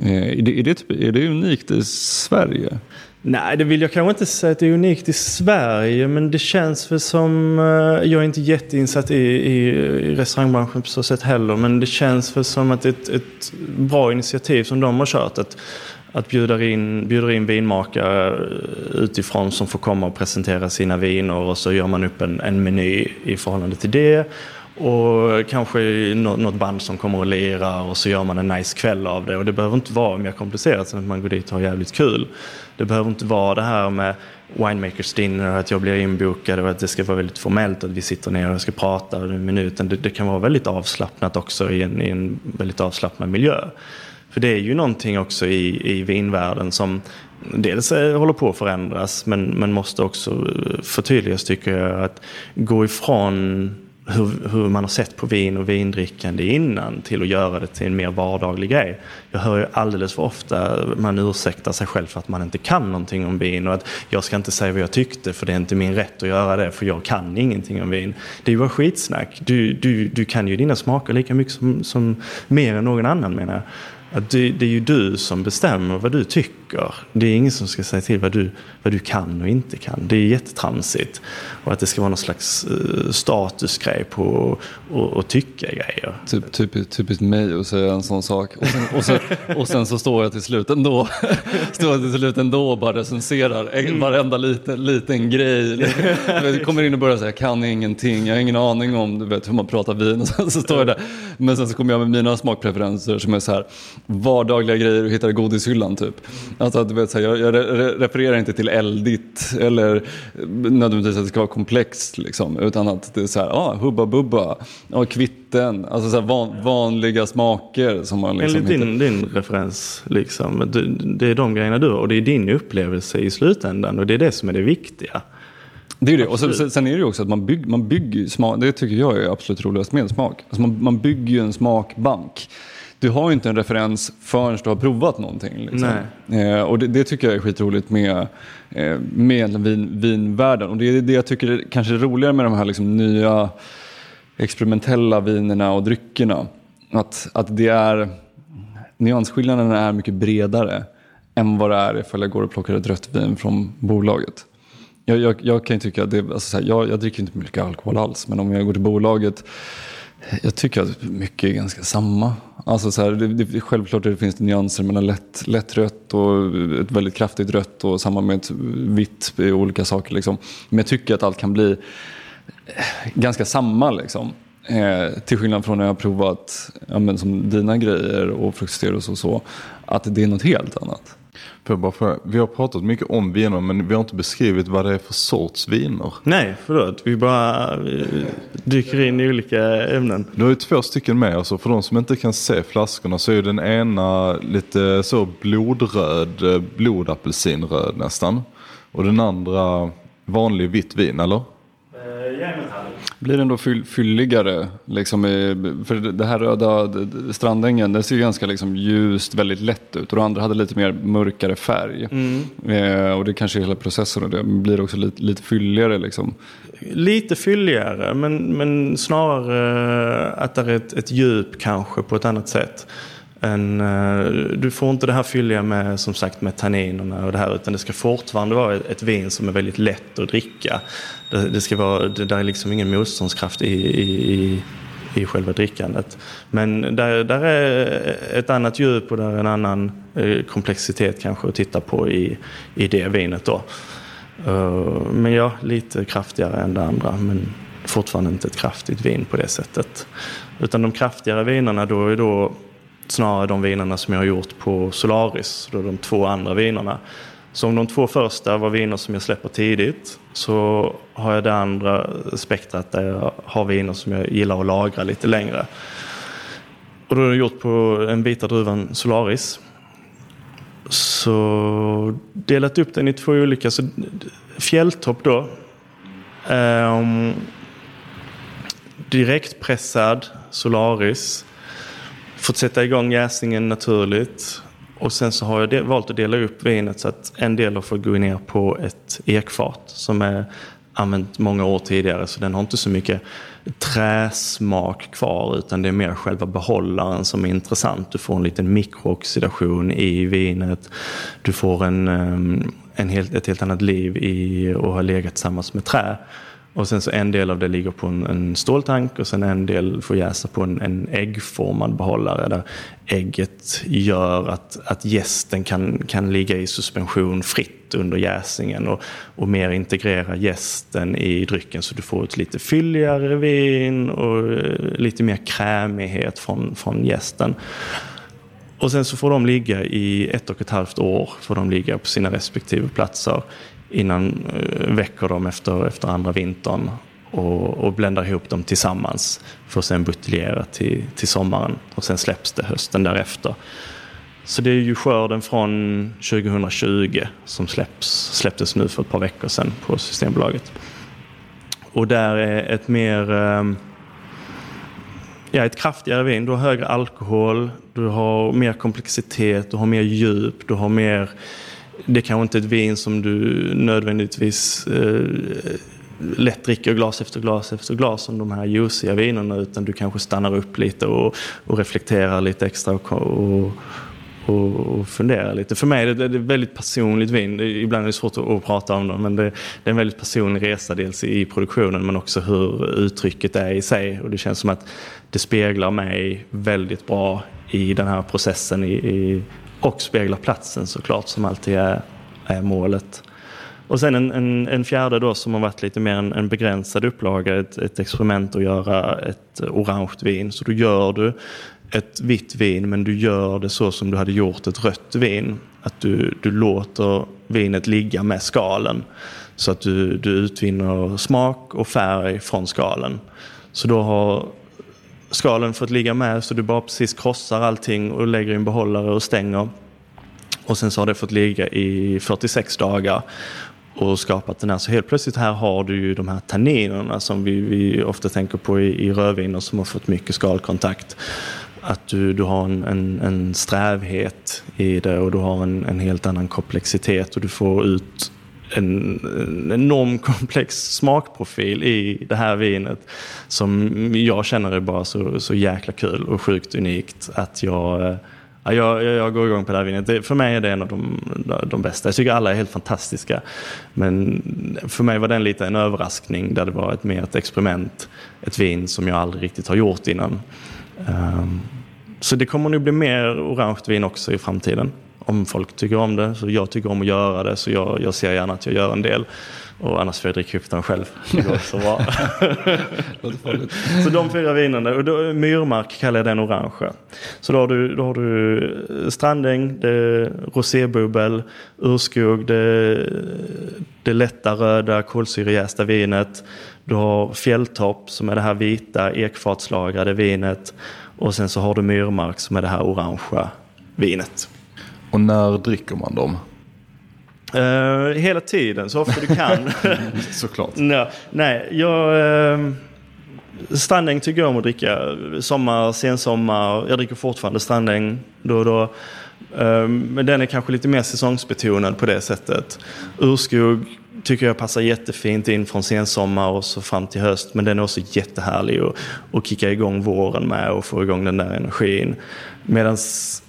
Eh, är, det, är, det, typ, är det unikt i Sverige? Nej, det vill jag kanske inte säga att det är unikt i Sverige, men det känns väl som, eh, jag är inte jätteinsatt i, i, i restaurangbranschen på så sätt heller, men det känns väl som att det är ett, ett bra initiativ som de har kört. Att, att bjuda in, bjuda in vinmakare eh, utifrån som får komma och presentera sina viner och så gör man upp en, en meny i förhållande till det. Och kanske något band som kommer och lirar och så gör man en nice kväll av det. Och det behöver inte vara mer komplicerat än att man går dit och har jävligt kul. Det behöver inte vara det här med winemakers dinner, att jag blir inbokad och att det ska vara väldigt formellt, att vi sitter ner och ska prata en minut. Det, det kan vara väldigt avslappnat också i en, i en väldigt avslappnad miljö. För det är ju någonting också i, i vinvärlden som dels håller på att förändras men, men måste också förtydligas tycker jag. Att gå ifrån hur, hur, man har sett på vin och vindrickande innan till att göra det till en mer vardaglig grej. Jag hör ju alldeles för ofta man ursäktar sig själv för att man inte kan någonting om vin och att jag ska inte säga vad jag tyckte för det är inte min rätt att göra det för jag kan ingenting om vin. Det är ju bara skitsnack. Du, du, du kan ju dina smaker lika mycket som, som mer än någon annan menar jag. Att det, det, är ju du som bestämmer vad du tycker. Det är ingen som ska säga till vad du, vad du kan och inte kan. Det är jättetramsigt. Och att det ska vara någon slags uh, statusgrej på att tycka grejer. Typ, typiskt, typiskt mig att säga en sån sak. Och sen, och, så, och sen så står jag till slut ändå, står jag till slut ändå och bara recenserar mm. varenda liten, liten grej. Jag kommer in och börjar säga jag kan ingenting, jag har ingen aning om du vet, hur man pratar vin. Och sen så står jag där. Men sen så kommer jag med mina smakpreferenser som är så här vardagliga grejer du hittar i godishyllan typ. Alltså, du vet, så här, jag, jag refererar inte till eldigt eller nödvändigtvis att det ska vara komplext liksom, utan att det är så här, ah, hubba bubba, ah, kvitten, alltså så här, van, vanliga smaker som man liksom Enligt din, din referens, liksom, det, det är de grejerna du och det är din upplevelse i slutändan och det är det som är det viktiga. Det är det. Och sen, sen, är det ju också att man, bygg, man bygger smak. Det tycker jag är absolut roligast med smak. Alltså man, man bygger ju en smakbank du har ju inte en referens förrän du har provat någonting. Liksom. Eh, och det, det, tycker jag är skitroligt med, eh, med vin, vinvärlden. Och det är det jag tycker är kanske roligare med de här liksom, nya experimentella vinerna och dryckerna. Att, att det är, nyansskillnaden är mycket bredare än vad det är ifall jag går och plockar ett rött vin från bolaget. Jag, jag, jag kan ju tycka att det, alltså här, jag, jag dricker inte mycket alkohol alls, men om jag går till bolaget jag tycker att mycket är ganska samma. Alltså så här, det, det, självklart det finns det nyanser mellan lätt, lätt rött och ett väldigt kraftigt rött och samma med ett vitt i olika saker. Liksom. Men jag tycker att allt kan bli eh, ganska samma. Liksom. Eh, till skillnad från när jag har provat ja, men som dina grejer och Fruxteros och så. Att det är något helt annat. För bara för, vi har pratat mycket om viner men vi har inte beskrivit vad det är för sorts viner. Nej, förlåt. Vi bara dyker in i olika ämnen. Du har ju två stycken med. Alltså för de som inte kan se flaskorna så är den ena lite så blodröd, blodapelsinröd nästan. Och den andra vanlig vitt vin, eller? Blir ändå fyll, fylligare. Liksom i, för det här röda Strandängen, det ser ganska liksom ljust, väldigt lätt ut. Och det andra hade lite mer mörkare färg. Mm. Eh, och det kanske är hela processen och det blir också lite, lite fylligare. Liksom. Lite fylligare, men, men snarare att det är ett, ett djup kanske på ett annat sätt. En, eh, du får inte det här fylliga med som sagt med tanninerna och det här utan det ska fortfarande vara ett, vin som är väldigt lätt att dricka. Det, det ska vara, det där är liksom ingen motståndskraft i, i, i, i själva drickandet. Men där, där är ett annat djup och där är en annan eh, komplexitet kanske att titta på i, i det vinet då. Eh, men ja, lite kraftigare än det andra men fortfarande inte ett kraftigt vin på det sättet. Utan de kraftigare vinerna då är då snarare de vinerna som jag har gjort på Solaris, då de två andra vinerna. Så om de två första var viner som jag släpper tidigt så har jag det andra spektrat där jag har viner som jag gillar att lagra lite längre. Och då har jag gjort på en vita druvan Solaris. Så delat upp den i två olika. Så fjälltopp då. Um, direktpressad Solaris fått sätta igång jäsningen naturligt. Och sen så har jag valt att dela upp vinet så att en del har fått gå ner på ett ekfat som är använt många år tidigare så den har inte så mycket träsmak kvar utan det är mer själva behållaren som är intressant. Du får en liten mikrooxidation i vinet. Du får en, ehm, en helt, ett helt annat liv i att ha legat tillsammans med trä. Och sen så en del av det ligger på en, en ståltank och sen en del får jäsa på en, en äggformad behållare där ägget gör att, att gästen kan, kan ligga i suspension fritt under jäsningen och, och mer integrera gästen i drycken så du får ett lite fylligare vin och eh, lite mer krämighet från, från gästen. Och sen så får de ligga i ett och ett halvt år får de ligga på sina respektive platser innan eh, väcker dem efter, efter andra vintern och, och bländar ihop dem tillsammans för att sen buteljera till, till sommaren och sen släpps det hösten därefter. Så det är ju skörden från 2020 som släpps, släpptes nu för ett par veckor sedan på Systembolaget. Och där är ett mer ehm, ja, ett kraftigare vin. Du har högre alkohol, du har mer komplexitet, du har mer djup, du har mer det är kanske inte ett vin som du nödvändigtvis eh, lätt dricker glas efter glas efter glas som de här juiciga vinerna utan du kanske stannar upp lite och, och reflekterar lite extra och, och, och, och funderar lite. För mig är det, det är ett väldigt personligt vin. Det ibland är det svårt att, att prata om det men det, det, är en väldigt personlig resa dels i produktionen men också hur uttrycket är i sig och det känns som att det speglar mig väldigt bra i den här processen i, i och speglar platsen såklart som alltid är, är målet. Och sen en, en, en, fjärde då som har varit lite mer en, en begränsad upplaga, ett, ett experiment att göra ett orange vin. Så då gör du ett vitt vin men du gör det så som du hade gjort ett rött vin. Att du, du låter vinet ligga med skalen. Så att du, du utvinner smak och färg från skalen. Så då har skalen fått ligga med så du bara precis krossar allting och lägger i en behållare och stänger. Och sen så har det fått ligga i 46 dagar och skapat den här. Så helt plötsligt här har du ju de här tanninerna som vi, vi ofta tänker på i, i rödviner som har fått mycket skalkontakt. Att du, du har en, en, en strävhet i det och du har en, en helt annan komplexitet och du får ut en, en enorm komplex smakprofil i det här vinet som jag känner är bara så, så jäkla kul och sjukt unikt att jag eh, Ja, jag, jag, går igång på det här vinet. Det, för mig är det en av de, de bästa. Jag tycker alla är helt fantastiska. Men för mig var den lite en överraskning där det var ett mer ett experiment. Ett vin som jag aldrig riktigt har gjort innan. Um, så det kommer nog bli mer orange vin också i framtiden om folk tycker om det. Så jag tycker om att göra det så jag, jag ser gärna att jag gör en del. Och annars får jag dricka upp den själv. Det går så bra. så de fyra vinerna. Och då, myrmark kallar jag den orangea. Så då har du, då har du strandäng, det rosébubbel, urskog, det, det lätta röda kolsyrejästa vinet. Du har fjälltopp som är det här vita ekfatslagrade vinet. Och sen så har du myrmark som är det här orangea vinet. Och när dricker man dem? Uh, hela tiden, så ofta du kan. Såklart. no, nej, jag... Uh, Strandäng tycker jag om att dricka. Sommar, sensommar. Jag dricker fortfarande strandäng då och då. Uh, men den är kanske lite mer säsongsbetonad på det sättet. Urskog tycker jag passar jättefint in från sensommar och så fram till höst. Men den är också jättehärlig att, kicka igång våren med och få igång den där energin. Medan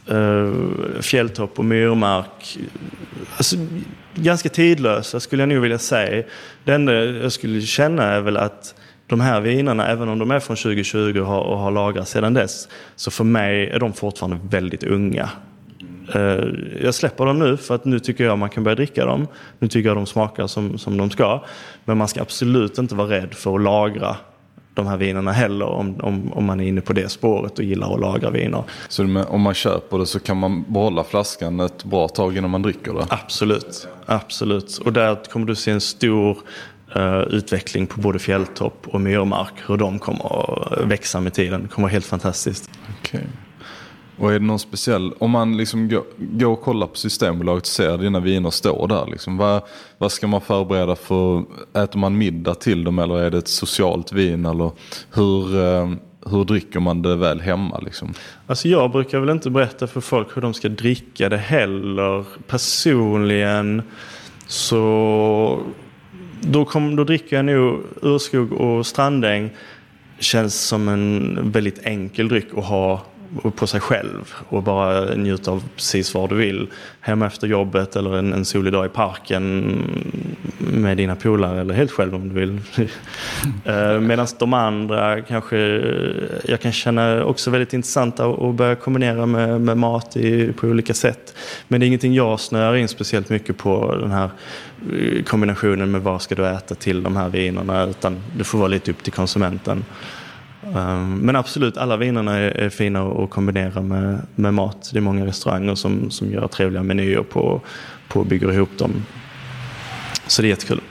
eh, fjälltopp och myrmark, alltså, ganska tidlösa skulle jag nog vilja säga. Det enda jag skulle känna är väl att de här vinerna, även om de är från 2020 och har, och har lagrats sedan dess, så för mig är de fortfarande väldigt unga. Eh, jag släpper dem nu för att nu tycker jag man kan börja dricka dem. Nu tycker jag de smakar som, som de ska. Men man ska absolut inte vara rädd för att lagra de här vinerna heller om, om, om man är inne på det spåret och gillar att lagra viner. Så om man köper det så kan man behålla flaskan ett bra tag innan man dricker det? Absolut, absolut. Och där kommer du se en stor uh, utveckling på både fjälltopp och myrmark. Hur de kommer att växa med tiden. Det kommer vara helt fantastiskt. Okay. Och är det någon speciell, om man liksom går, går och kollar på Systembolaget och ser dina viner stå där, liksom, vad, vad ska man förbereda för? Äter man middag till dem eller är det ett socialt vin? Eller hur, eh, hur dricker man det väl hemma? Liksom? Alltså jag brukar väl inte berätta för folk hur de ska dricka det heller. Personligen så då, kom, då dricker jag nog urskog och strandäng. Känns som en väldigt enkel dryck att ha på sig själv och bara njuta av precis vad du vill. Hemma efter jobbet eller en, en solig dag i parken med dina polare eller helt själv om du vill. Eh, medan de andra kanske jag kan känna också väldigt intressanta att börja kombinera med, med mat i, på olika sätt. Men det är ingenting jag snöar in speciellt mycket på den här eh, kombinationen med vad ska du äta till de här vinerna utan det får vara lite upp till konsumenten. Um, Men absolut, alla vinerna är, är fina att kombinera med, med mat. Det är många restauranger som, som gör trevliga menyer på, på och bygger ihop dem. Så det är jättekul.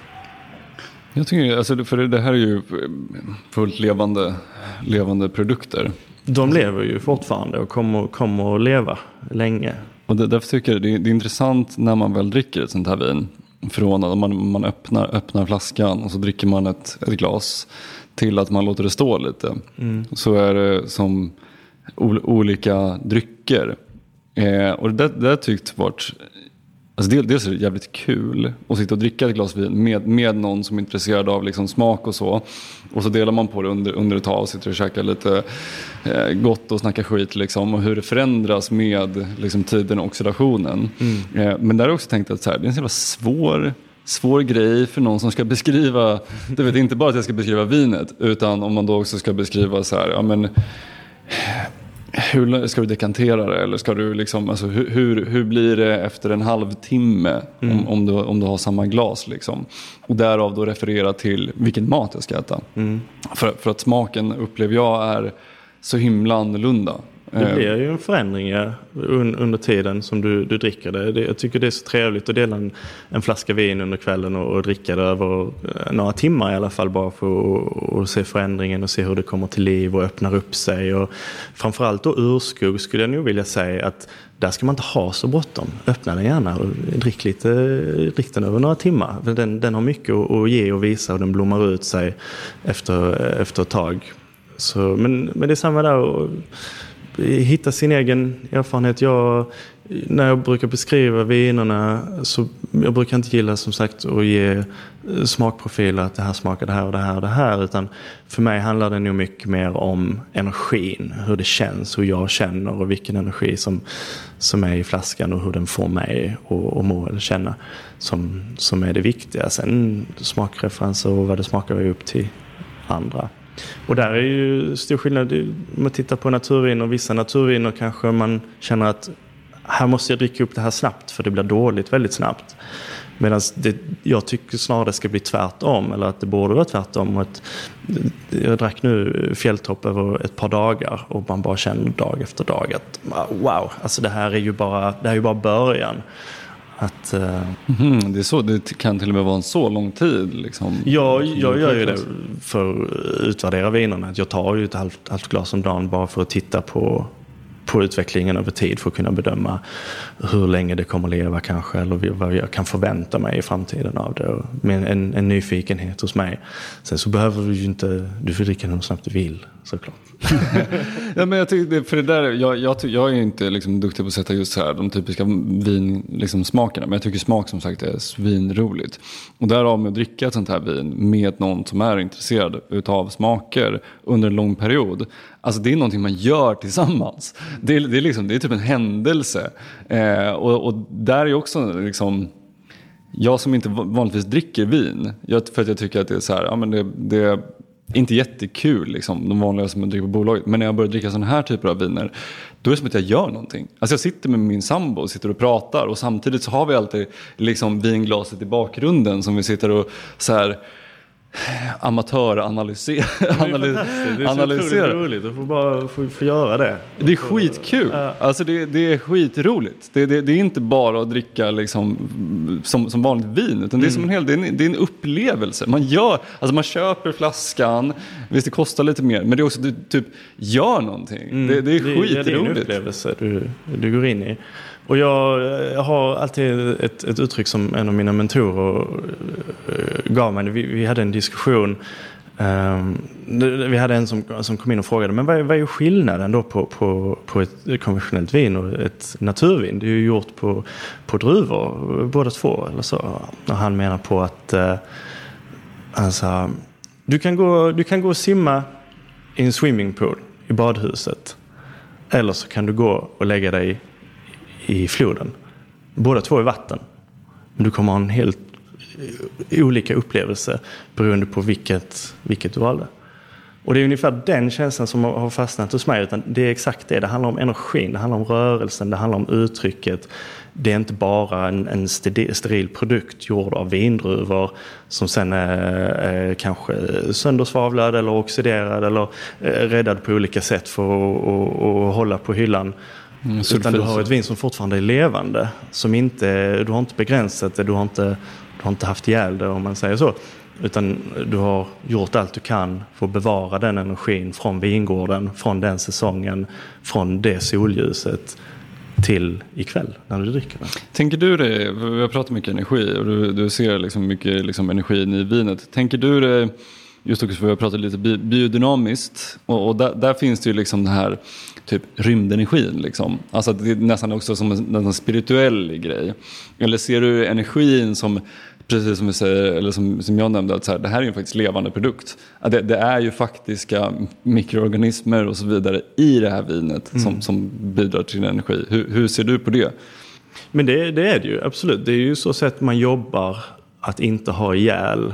Jag tycker, alltså, för det här är ju fullt levande, levande produkter. De lever ju fortfarande och kommer, kommer att leva länge. Och det, därför tycker jag det är, det är intressant när man väl dricker ett sånt här vin. Från att man, man öppnar, öppnar flaskan och så dricker man ett, ett glas. Till att man låter det stå lite. Så är det som ol, olika drycker. Eh, och det, har tyckt varit Alltså del- dels är det jävligt kul att sitta och dricka ett glas vin med, med någon som är intresserad av liksom smak och så. Och så delar man på det under, under ett tag och sitter och käkar lite eh, gott och snackar skit liksom. Och hur det förändras med liksom, tiden och oxidationen. Eh, men där har jag också tänkt att så här, det är en så jävla svår svår grej för någon som ska beskriva, du vet inte bara att jag ska beskriva vinet utan om man då också ska beskriva så här, ja men hur ska du dekantera det? Eller ska du liksom, alltså, hur, hur, blir det efter en halvtimme om, om, du, om du har samma glas? Liksom? Och därav då referera till vilken mat jag ska äta. För, för att smaken upplever jag är så himla annorlunda. Det Eh, blir ju en förändring ja, un, under tiden som du, du dricker det. det. Jag tycker det är så trevligt att dela en, en flaska vin under kvällen och, och dricka det över eh, några timmar i alla fall bara för att se förändringen och se hur det kommer till liv och öppnar upp sig. Och framförallt då urskog skulle jag nog vilja säga att där ska man inte ha så bråttom. Öppna den gärna och drick, lite, drick den över några timmar. Den, den har mycket att, att ge och visa och den blommar ut sig efter, efter ett tag. Så, men, men det är samma där. Och, hitta sin egen erfarenhet. Jag, när jag brukar beskriva vinerna så jag brukar inte gilla som sagt att ge smakprofiler att det här smakar det här och det här och det här. Utan för mig handlar det nog mycket mer om energin. Hur det känns, hur jag känner och vilken energi som, som är i flaskan och hur den får mig att och må eller känna. Som, som är det viktiga. Sen smakreferenser och vad det smakar är upp till andra. Och där är ju stor skillnad. Om man tittar på naturviner, vissa naturviner kanske man känner att här måste jag dricka upp det här snabbt för det blir dåligt väldigt snabbt. Medan det, jag tycker snarare det ska bli tvärtom, eller att det borde vara tvärtom. Att jag drack nu fjälltopp över ett par dagar och man bara känner dag efter dag att wow, alltså det här är ju bara, det här är ju bara början. Att, eh, mhm, det, är så, det kan till och med vara en så lång tid. Liksom, Ja, jag gör ju det för att utvärdera vinerna. Jag tar ju ett halvt, halvt glas om dagen bara för att titta på, på utvecklingen över tid för att kunna bedöma hur länge det kommer leva kanske eller vad jag kan förvänta mig i framtiden av det. Med en, en nyfikenhet hos mig. Sen så behöver du ju inte, du får dricka hur snabbt du vill såklart. Ja, men jag tycker för det där, jag, jag, jag är inte liksom duktig på att sätta just så här, de typiska vinsmakerna. liksom, smakerna. Men jag tycker smak som sagt är svinroligt. Och därav med att dricka ett sånt här vin med någon som är intresserad utav smaker under en lång period. Alltså det är någonting man gör tillsammans. Det är, det är, liksom, det är typ en händelse. Eh, och, och där är också liksom jag som inte vanligtvis dricker vin, jag, för att jag tycker att det är så här, ja men det, det är inte jättekul liksom, de vanliga som man dricker på bolaget. Men när jag börjar dricka sådana här typer av viner, då är det som att jag gör någonting. Alltså jag sitter med min sambo och sitter och pratar och samtidigt så har vi alltid liksom vinglaset i bakgrunden som vi sitter och så här amatöranalyserar. Det är otroligt roligt att få bara få, få göra det. Det är skitkul. Alltså det, det är skitroligt. Det, det, det är inte bara att dricka liksom, som, som vanligt vin. Utan det är, som en hel, det, är en, det är en upplevelse. Man, gör, alltså man köper flaskan, visst det kostar lite mer. Men det är också du typ gör någonting. Det, det är ja, det är en skitroligt. upplevelse du, du går in i. Och jag, jag har alltid ett, ett uttryck som en av mina mentorer eh, gav mig. Vi, vi hade en diskussion. Ehm, vi hade en som, som kom in och frågade men vad är, vad är skillnaden då på, på, på ett konventionellt vin och ett naturvin? Det är ju gjort på, på druvor båda två. Eller så. Och han menar på att eh, han sa, du kan, gå, du kan gå och simma i en swimmingpool i badhuset. Eller så kan du gå och lägga dig i floden. Båda två är vatten. Men du kommer ha en helt eh, olika upplevelse beroende på vilket, vilket du valde. Och det är ungefär den känslan som har fastnat hos mig. Utan det är exakt det. Det handlar om energin, det handlar om rörelsen, det handlar om uttrycket. Det är inte bara en, en steril produkt gjord av vindruvor som sen är, är kanske söndersvavlad eller oxiderad eller eh, räddad på olika sätt för att, och, att hålla på hyllan. Mm, Utan du har ett vin som fortfarande är levande. Som inte, du har inte begränsat det, du har inte, du har inte haft ihjäl det om man säger så. Utan du har gjort allt du kan för att bevara den energin från vingården, från den säsongen, från det solljuset till ikväll när du dricker den. Tänker du det, vi har pratat mycket energi och du, du ser liksom mycket liksom energin i vinet. Tänker du det, just också för vi har pratat lite biodynamiskt och, och där, där, finns det ju liksom den här typ rymdenergin. Liksom. Alltså det är nästan också som en, en spirituell grej. Eller ser du energin som precis som vi säger, eller som, som jag nämnde, att så här, det här är ju faktiskt levande produkt. Det, det, är ju faktiska mikroorganismer och så vidare i det här vinet mm. som, som bidrar till energi. Hur, hur ser du på det? Men det, det, är det ju, absolut. Det är ju så sätt man jobbar att inte ha ihjäl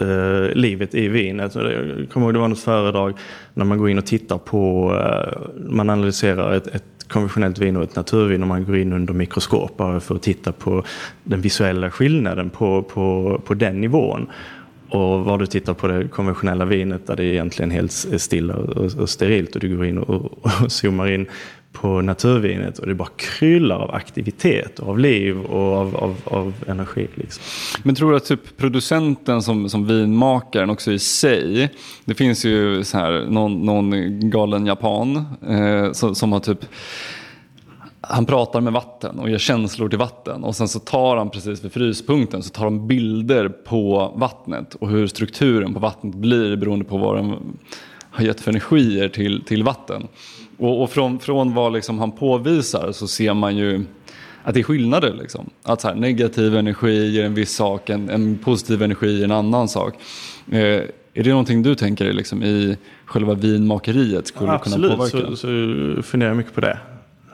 eh, livet i vinet. Alltså, jag kommer ihåg det var något föredrag när man går in och tittar på, eh, man analyserar ett, ett konventionellt vin och ett naturvin om man går in under mikroskop bara för att titta på den visuella skillnaden på, på, på den nivån. Och var du tittar på det konventionella vinet där det är egentligen helt stilla och, och sterilt och du går in och, och zoomar in på naturvinet och det bara kryllar av aktivitet och av liv och av, av, av energi. Liksom. Men tror du att typ producenten som, som vinmakaren också i sig, det finns ju så här, någon, någon galen japan eh, som, som har typ han pratar med vatten och ger känslor till vatten och sen så tar han precis vid fryspunkten så tar han bilder på vattnet och hur strukturen på vattnet blir beroende på vad den har gett för energier till, till vatten. Och, och från, från vad liksom han påvisar så ser man ju att det är skillnader. Liksom. Att så här, negativ energi ger en viss sak, en, en positiv energi ger en annan sak. Eh, är det någonting du tänker liksom, i själva vinmakeriet skulle Absolut, kunna påverka? Absolut, så, så funderar jag mycket på det.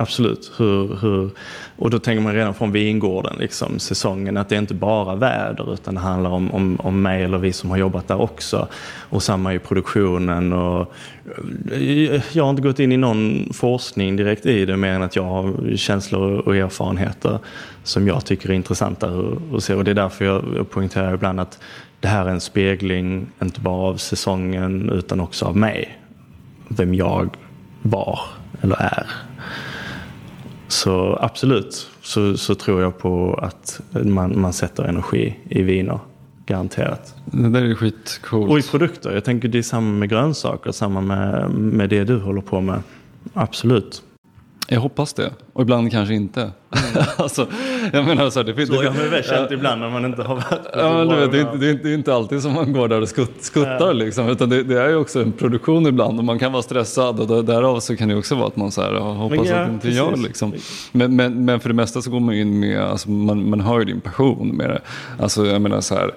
Absolut. Hur, hur, och då tänker man redan från vingården, liksom, säsongen, att det är inte bara väder utan det handlar om, om, om mig eller vi som har jobbat där också. Och samma i produktionen. Och, jag har inte gått in i någon forskning direkt i det mer än att jag har känslor och erfarenheter som jag tycker är intressanta att se. Och det är därför jag poängterar ibland att det här är en spegling, inte bara av säsongen utan också av mig. Vem jag var eller är. Så absolut så, så tror jag på att man, man sätter energi i viner. Garanterat. Det där är skitcoolt. Och i produkter. Jag tänker det är samma med grönsaker, samma med, med det du håller på med. Absolut. Jag hoppas det. Och ibland kanske inte. Mm. alltså, jag menar så, här, det, så det, jag har väl känt ibland när man inte har varit ja, men, vet, det, är inte, det, är inte, det är inte alltid som man går där och skutt, skuttar. Ja. Liksom, utan det, det, är ju också en produktion ibland och man kan vara stressad. Och därav så kan det också vara att man så här, hoppas ja, att det inte gör. Liksom. Men, men, men, för det mesta så går man in med, alltså, man, man hör ju din passion med det. Alltså, jag menar så här,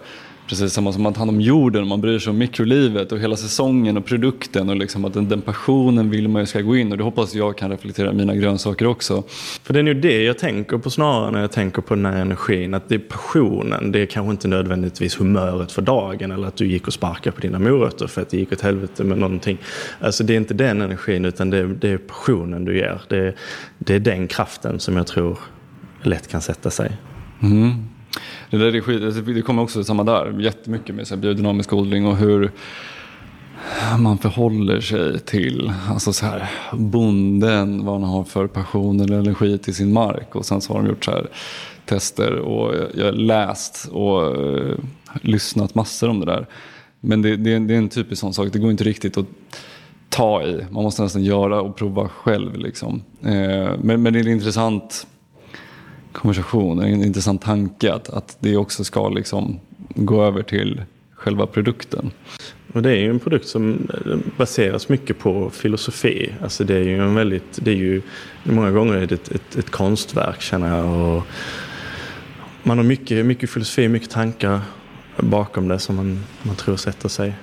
Precis samma som man tar hand om jorden, man bryr sig om mikrolivet och hela säsongen och produkten och liksom att den, den passionen vill man ju ska gå in och det hoppas jag kan reflektera mina grönsaker också. För det är ju det jag tänker på snarare när jag tänker på den här energin, att det är passionen, det är kanske inte nödvändigtvis humöret för dagen eller att du gick och sparkade på dina morötter för att det gick åt helvete med någonting. Alltså det är inte den energin utan det är, det är passionen du ger. Det, det är den kraften som jag tror lätt kan sätta sig. Mm. Det, där är skit, alltså, det kommer också samma där, jättemycket med så här, biodynamisk odling och hur man förhåller sig till alltså så här, bonden, vad han har för passion eller energi till sin mark. Och sen så har de gjort så här, tester och jag har läst och uh, lyssnat massor om det där. Men det, det, det, är en typisk sån sak, det går inte riktigt att ta i. Man måste nästan göra och prova själv. Liksom. Uh, men, men det är intressant konversation, en intressant tanke att, att det också ska liksom gå över till själva produkten. Och det är ju en produkt som baseras mycket på filosofi. Alltså det är ju en väldigt, det är ju många gånger ett, ett, ett konstverk känner jag. Och man har mycket, mycket filosofi, mycket tankar bakom det som man, man tror sätter sig.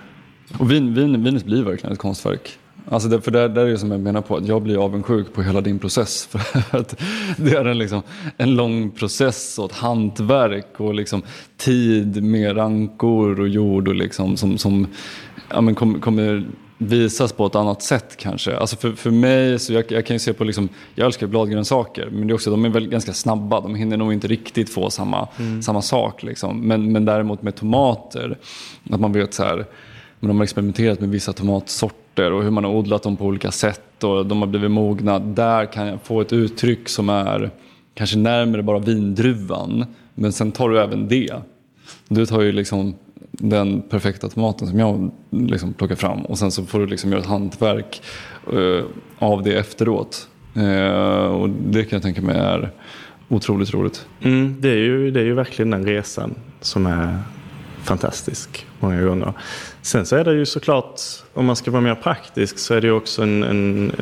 Och vin, vin, vinet blir verkligen ett konstverk. Alltså det, för där, där är det som jag menar på, att jag blir avundsjuk på hela din process. För att det är en, liksom, en lång process och ett hantverk och liksom tid med rankor och jord och liksom, som, som ja, men kom, kommer visas på ett annat sätt kanske. Alltså för, för mig, så jag, jag kan ju se på, liksom, jag älskar bladgrönsaker men det är också, de är väl ganska snabba, de hinner nog inte riktigt få samma, mm. samma sak. Liksom. Men, men däremot med tomater, att man vet så här, men de har experimenterat med vissa tomatsorter och hur man har odlat dem på olika sätt och de har blivit mogna. Där kan jag få ett uttryck som är kanske närmare bara vindruvan. Men sen tar du även det. Du tar ju liksom den perfekta tomaten som jag liksom plockar fram och sen så får du liksom göra ett hantverk uh, av det efteråt. Uh, och det kan jag tänka mig är otroligt roligt. Mm, det, är ju, det är ju verkligen den resan som är fantastisk många gånger. Sen så är det ju såklart, om man ska vara mer praktisk, så är det ju också en, en,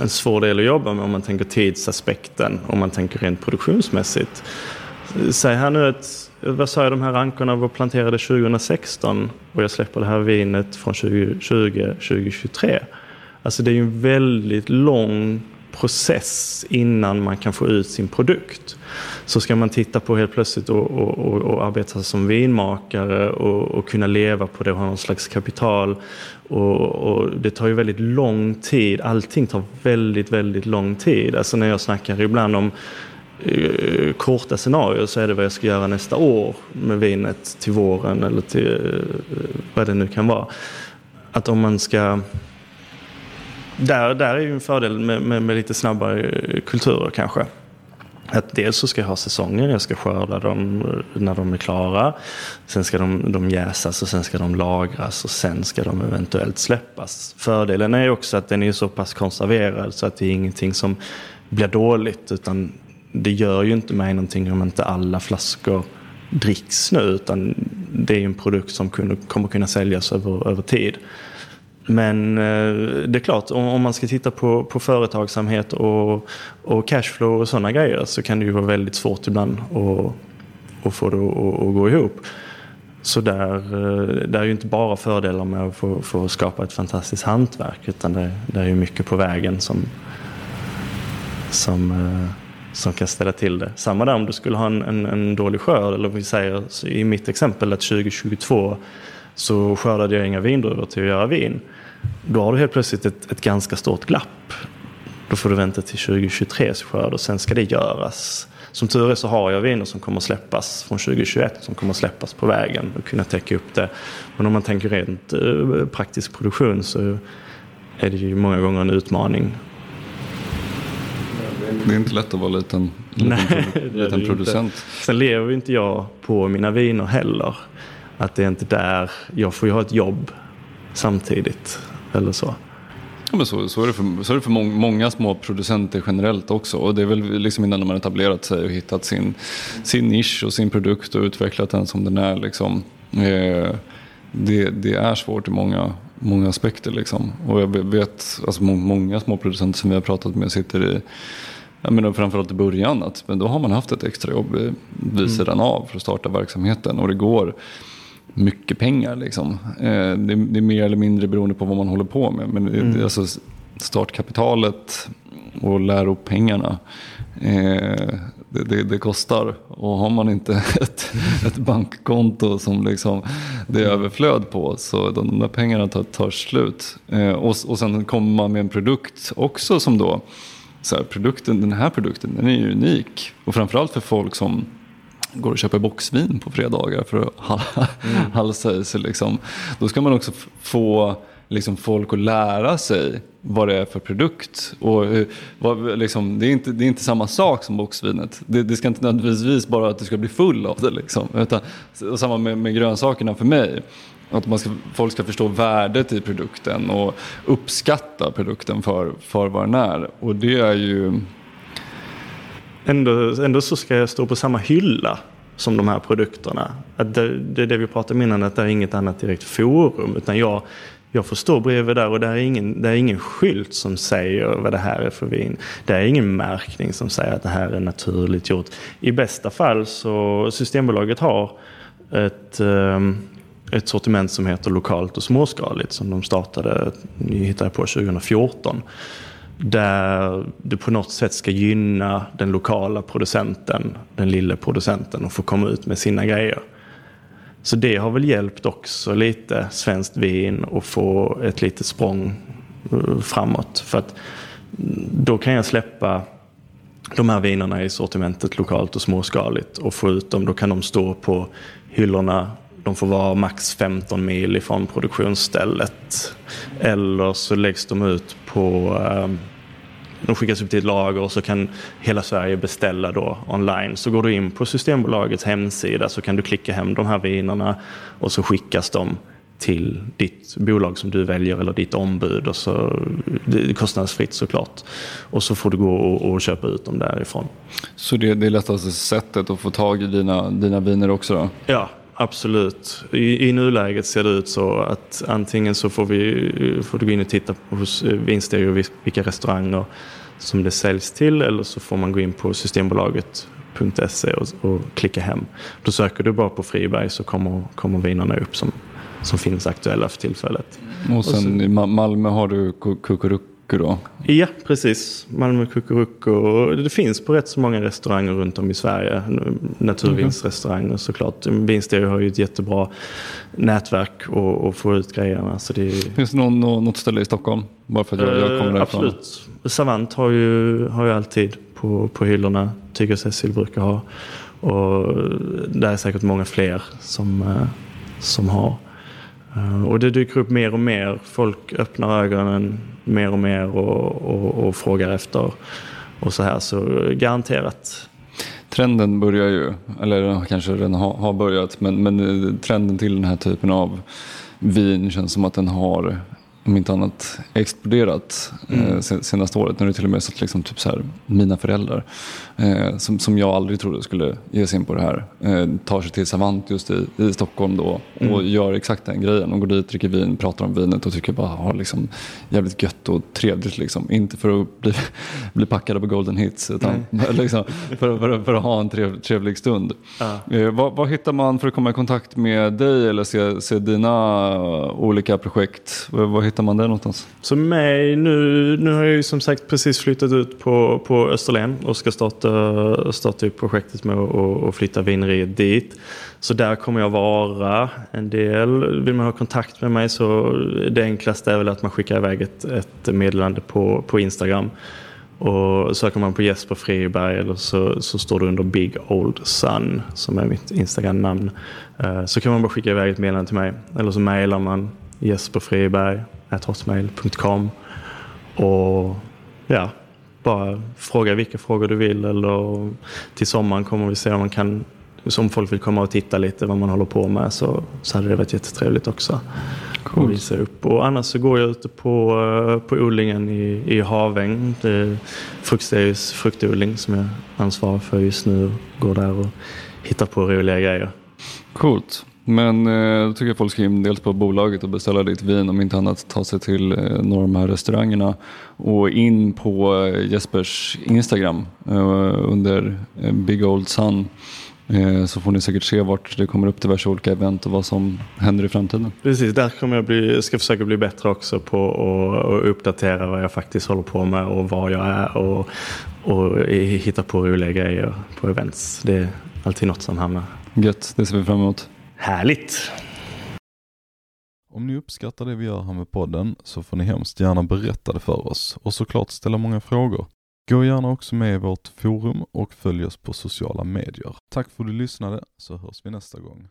en svår del att jobba med om man tänker tidsaspekten, om man tänker rent produktionsmässigt. Säg här nu att, vad sa jag, de här rankorna var planterade 2016 och jag släpper det här vinet från 2020, 2023. Alltså det är ju en väldigt lång process innan man kan få ut sin produkt. Så ska man titta på helt plötsligt och, och, och, och arbeta som vinmakare och, kunna leva på det och ha någon slags kapital. Och, det tar ju väldigt lång tid. Allting tar väldigt, väldigt lång tid. Alltså när jag snackar ibland om eh, korta scenarier så är det vad jag ska göra nästa år med vinet till våren eller till eh, vad det nu kan vara. Att om man ska där, där är ju en fördel med, med, med lite snabbare eh, kulturer kanske. Att dels så ska jag ha säsonger, jag ska skörda dem eh, när de är klara. Sen ska de, de jäsas och sen ska de lagras och sen ska de eventuellt släppas. Fördelen är också att den är så pass konserverad så att det är ingenting som blir dåligt. Utan det gör ju inte mig någonting om inte alla flaskor dricks nu. Utan det är en produkt som kommer kunna säljas över, över tid. Men eh, det är klart, om man ska titta på, på företagsamhet och, och cashflow och sådana grejer så kan det ju vara väldigt svårt ibland att, att få det att, att gå ihop. Så där, eh, där är ju inte bara fördelar med att få, få skapa ett fantastiskt hantverk utan det, det är ju mycket på vägen som, som, eh, som kan ställa till det. Samma där om du skulle ha en, en, en dålig skörd, eller vi säger i mitt exempel att 2022 så skördade jag inga vindruvor till att göra vin. Då har du helt plötsligt ett, ett ganska stort glapp. Då får du vänta till 2023 skörd och sen ska det göras. Som tur är så har jag viner som kommer att släppas från 2021 som kommer att släppas på vägen och kunna täcka upp det. Men om man tänker rent eh, praktisk produktion så är det ju många gånger en utmaning. Det är inte lätt att vara liten, liten, Nej, liten producent. Inte. Sen lever inte jag på mina viner heller. Att det är inte där, jag får ju ha ett jobb samtidigt. Eller så. Ja, men så, så, är det för, så är det för många, många små producenter generellt också. Och det är väl liksom innan man etablerat sig och hittat sin, sin nisch och sin produkt och utvecklat den som den är. Liksom. Eh, det, det, är svårt i många, många aspekter. Liksom. Och jag vet alltså många små producenter som vi har pratat med sitter i jag menar framförallt i början, att, men då har man haft ett extrajobb vid mm. sidan av för att starta verksamheten. Och det går mycket pengar. Liksom. Eh, det, det, är mer eller mindre beroende på vad man håller på med. Men mm. det, alltså, startkapitalet och läropengarna, eh, det, det, det, kostar. Och har man inte ett, ett bankkonto som liksom det är överflöd på så de, där pengarna tar, tar slut. Eh, och, och sen kommer man med en produkt också som då, så här, produkten, den här produkten den är unik. Och framförallt för folk som går och köper boxvin på fredagar för att mm. halsa i sig. Liksom. Då ska man också få liksom, folk att lära sig vad det är för produkt. Och, vad, liksom, det, är inte, det är inte samma sak som boxvinet. Det, det ska inte nödvändigtvis bara att du ska bli full av det. Liksom. Utan, och samma med, med grönsakerna för mig. Att man ska, folk ska förstå värdet i produkten och uppskatta produkten för, för vad den är. Och det är ju ändå, ändå så ska jag stå på samma hylla som de här produkterna. Att det, det är det vi pratade om innan, att det är inget annat direkt forum. Utan jag, jag får stå bredvid där och det är, ingen, det är ingen skylt som säger vad det här är för vin. Det är ingen märkning som säger att det här är naturligt gjort. I bästa fall så Systembolaget har ett, ehm, ett sortiment som heter lokalt och småskaligt som de startade, hittade på 2014. Där det på något sätt ska gynna den lokala producenten, den lilla producenten och få komma ut med sina grejer. Så det har väl hjälpt också lite svenskt vin att få ett litet språng eh, framåt. För att då kan jag släppa de här vinerna i sortimentet lokalt och småskaligt och få ut dem. Då kan de stå på hyllorna. De får vara max 15 mil ifrån produktionsstället. Eller så läggs de ut på um, de skickas upp till ett lager och så kan hela Sverige beställa då online. Så går du in på Systembolagets hemsida så kan du klicka hem de här vinerna och så skickas de till ditt bolag som du väljer eller ditt ombud. Och så, det är kostnadsfritt såklart. Och så får du gå och, och köpa ut dem därifrån. Så det, det är lättaste sättet att få tag i dina, dina viner också då? Ja, absolut. I, I nuläget ser det ut så att antingen så får, vi, får du gå in och titta hos Vinstereo vilka restauranger som det säljs till eller så får man gå in på Systembolaget.se och, och, klicka hem. Då söker du bara på Friberg så kommer, kommer vinerna upp som som finns aktuella för tillfället. Och sen och så, i Malmö har du Kukuruku då? Ja, precis. Malmö Kukuruku. Det finns på rätt så många restauranger runt om i Sverige. Naturvinsrestauranger mm. såklart. Vinsterö har ju ett jättebra nätverk att få ut grejerna. Så det... Finns det någon, något ställe i Stockholm? Bara för att jag, jag kommer därifrån. Absolut. Savant har ju, har ju alltid på, på hyllorna. Tyger Cecil brukar ha. Och det är säkert många fler som, eh, som har. Eh, och det dyker upp mer och mer. Folk öppnar ögonen mer och mer och, och, och frågar efter och så här. Så garanterat. Trenden börjar ju, eller kanske redan har börjat, men, men eh, trenden till den här typen av vin känns som att den har om inte annat exploderat mm. eh, senaste året. Nu är det till och med så att liksom, typ så här, mina föräldrar, eh, som, som jag aldrig trodde skulle ge sig in på det här, eh, tar sig till Savant just i, i Stockholm då mm. och gör exakt den grejen. De går dit, dricker vin, pratar om vinet och tycker bara har liksom jävligt gött och trevligt. Liksom. Inte för att bli, bli packade på golden hits utan liksom, för, för, för, att ha en trev, trevlig stund. Ah. Eh, vad, vad, hittar man för att komma i kontakt med dig eller se, se dina olika projekt? Vad hittar man det någonstans? Så mig, nu, nu har jag ju som sagt precis flyttat ut på, på Österlen och ska starta, starta upp projektet med att flytta vineriet dit. Så där kommer jag vara en del. Vill man ha kontakt med mig så det enklaste är väl att man skickar iväg ett, ett meddelande på, på Instagram. Och söker man på Jesper Friberg eller så, så står det under Big Old Sun som är mitt Instagram-namn. Eh, så kan man bara skicka iväg ett meddelande till mig. Eller så mejlar man jesperfriberg.hotmail.com och ja, bara fråga vilka frågor du vill eller till sommaren kommer vi se om man kan om folk vill komma och titta lite vad man håller på med så, så hade det varit jättetrevligt också. Cool. Visa upp. Och annars så går jag ute på, eh, på odlingen i, i Haväng. Frukterius fruktodling som jag ansvarar för just nu. Går där och hittar på roliga grejer. Coolt. Men eh, då tycker jag folk ska in dels på bolaget och beställa ditt vin om inte annat ta sig till eh, några av de här restaurangerna och in på eh, Jespers Instagram under Big Old Sun så får ni säkert se vart det kommer upp diverse olika event och vad som händer i framtiden. Precis, där kommer jag bli, ska försöka bli bättre också på att uppdatera vad jag faktiskt håller på med och var jag är och, och hitta på roliga grejer på events. Det är alltid något som hamnar. Gött, det ser vi fram emot. Härligt! Om ni uppskattar det vi gör här med podden så får ni hemskt gärna berätta det för oss och såklart ställa många frågor. Gå gärna också med i vårt forum och följ oss på sociala medier. Tack för att du lyssnade så hörs vi nästa gång.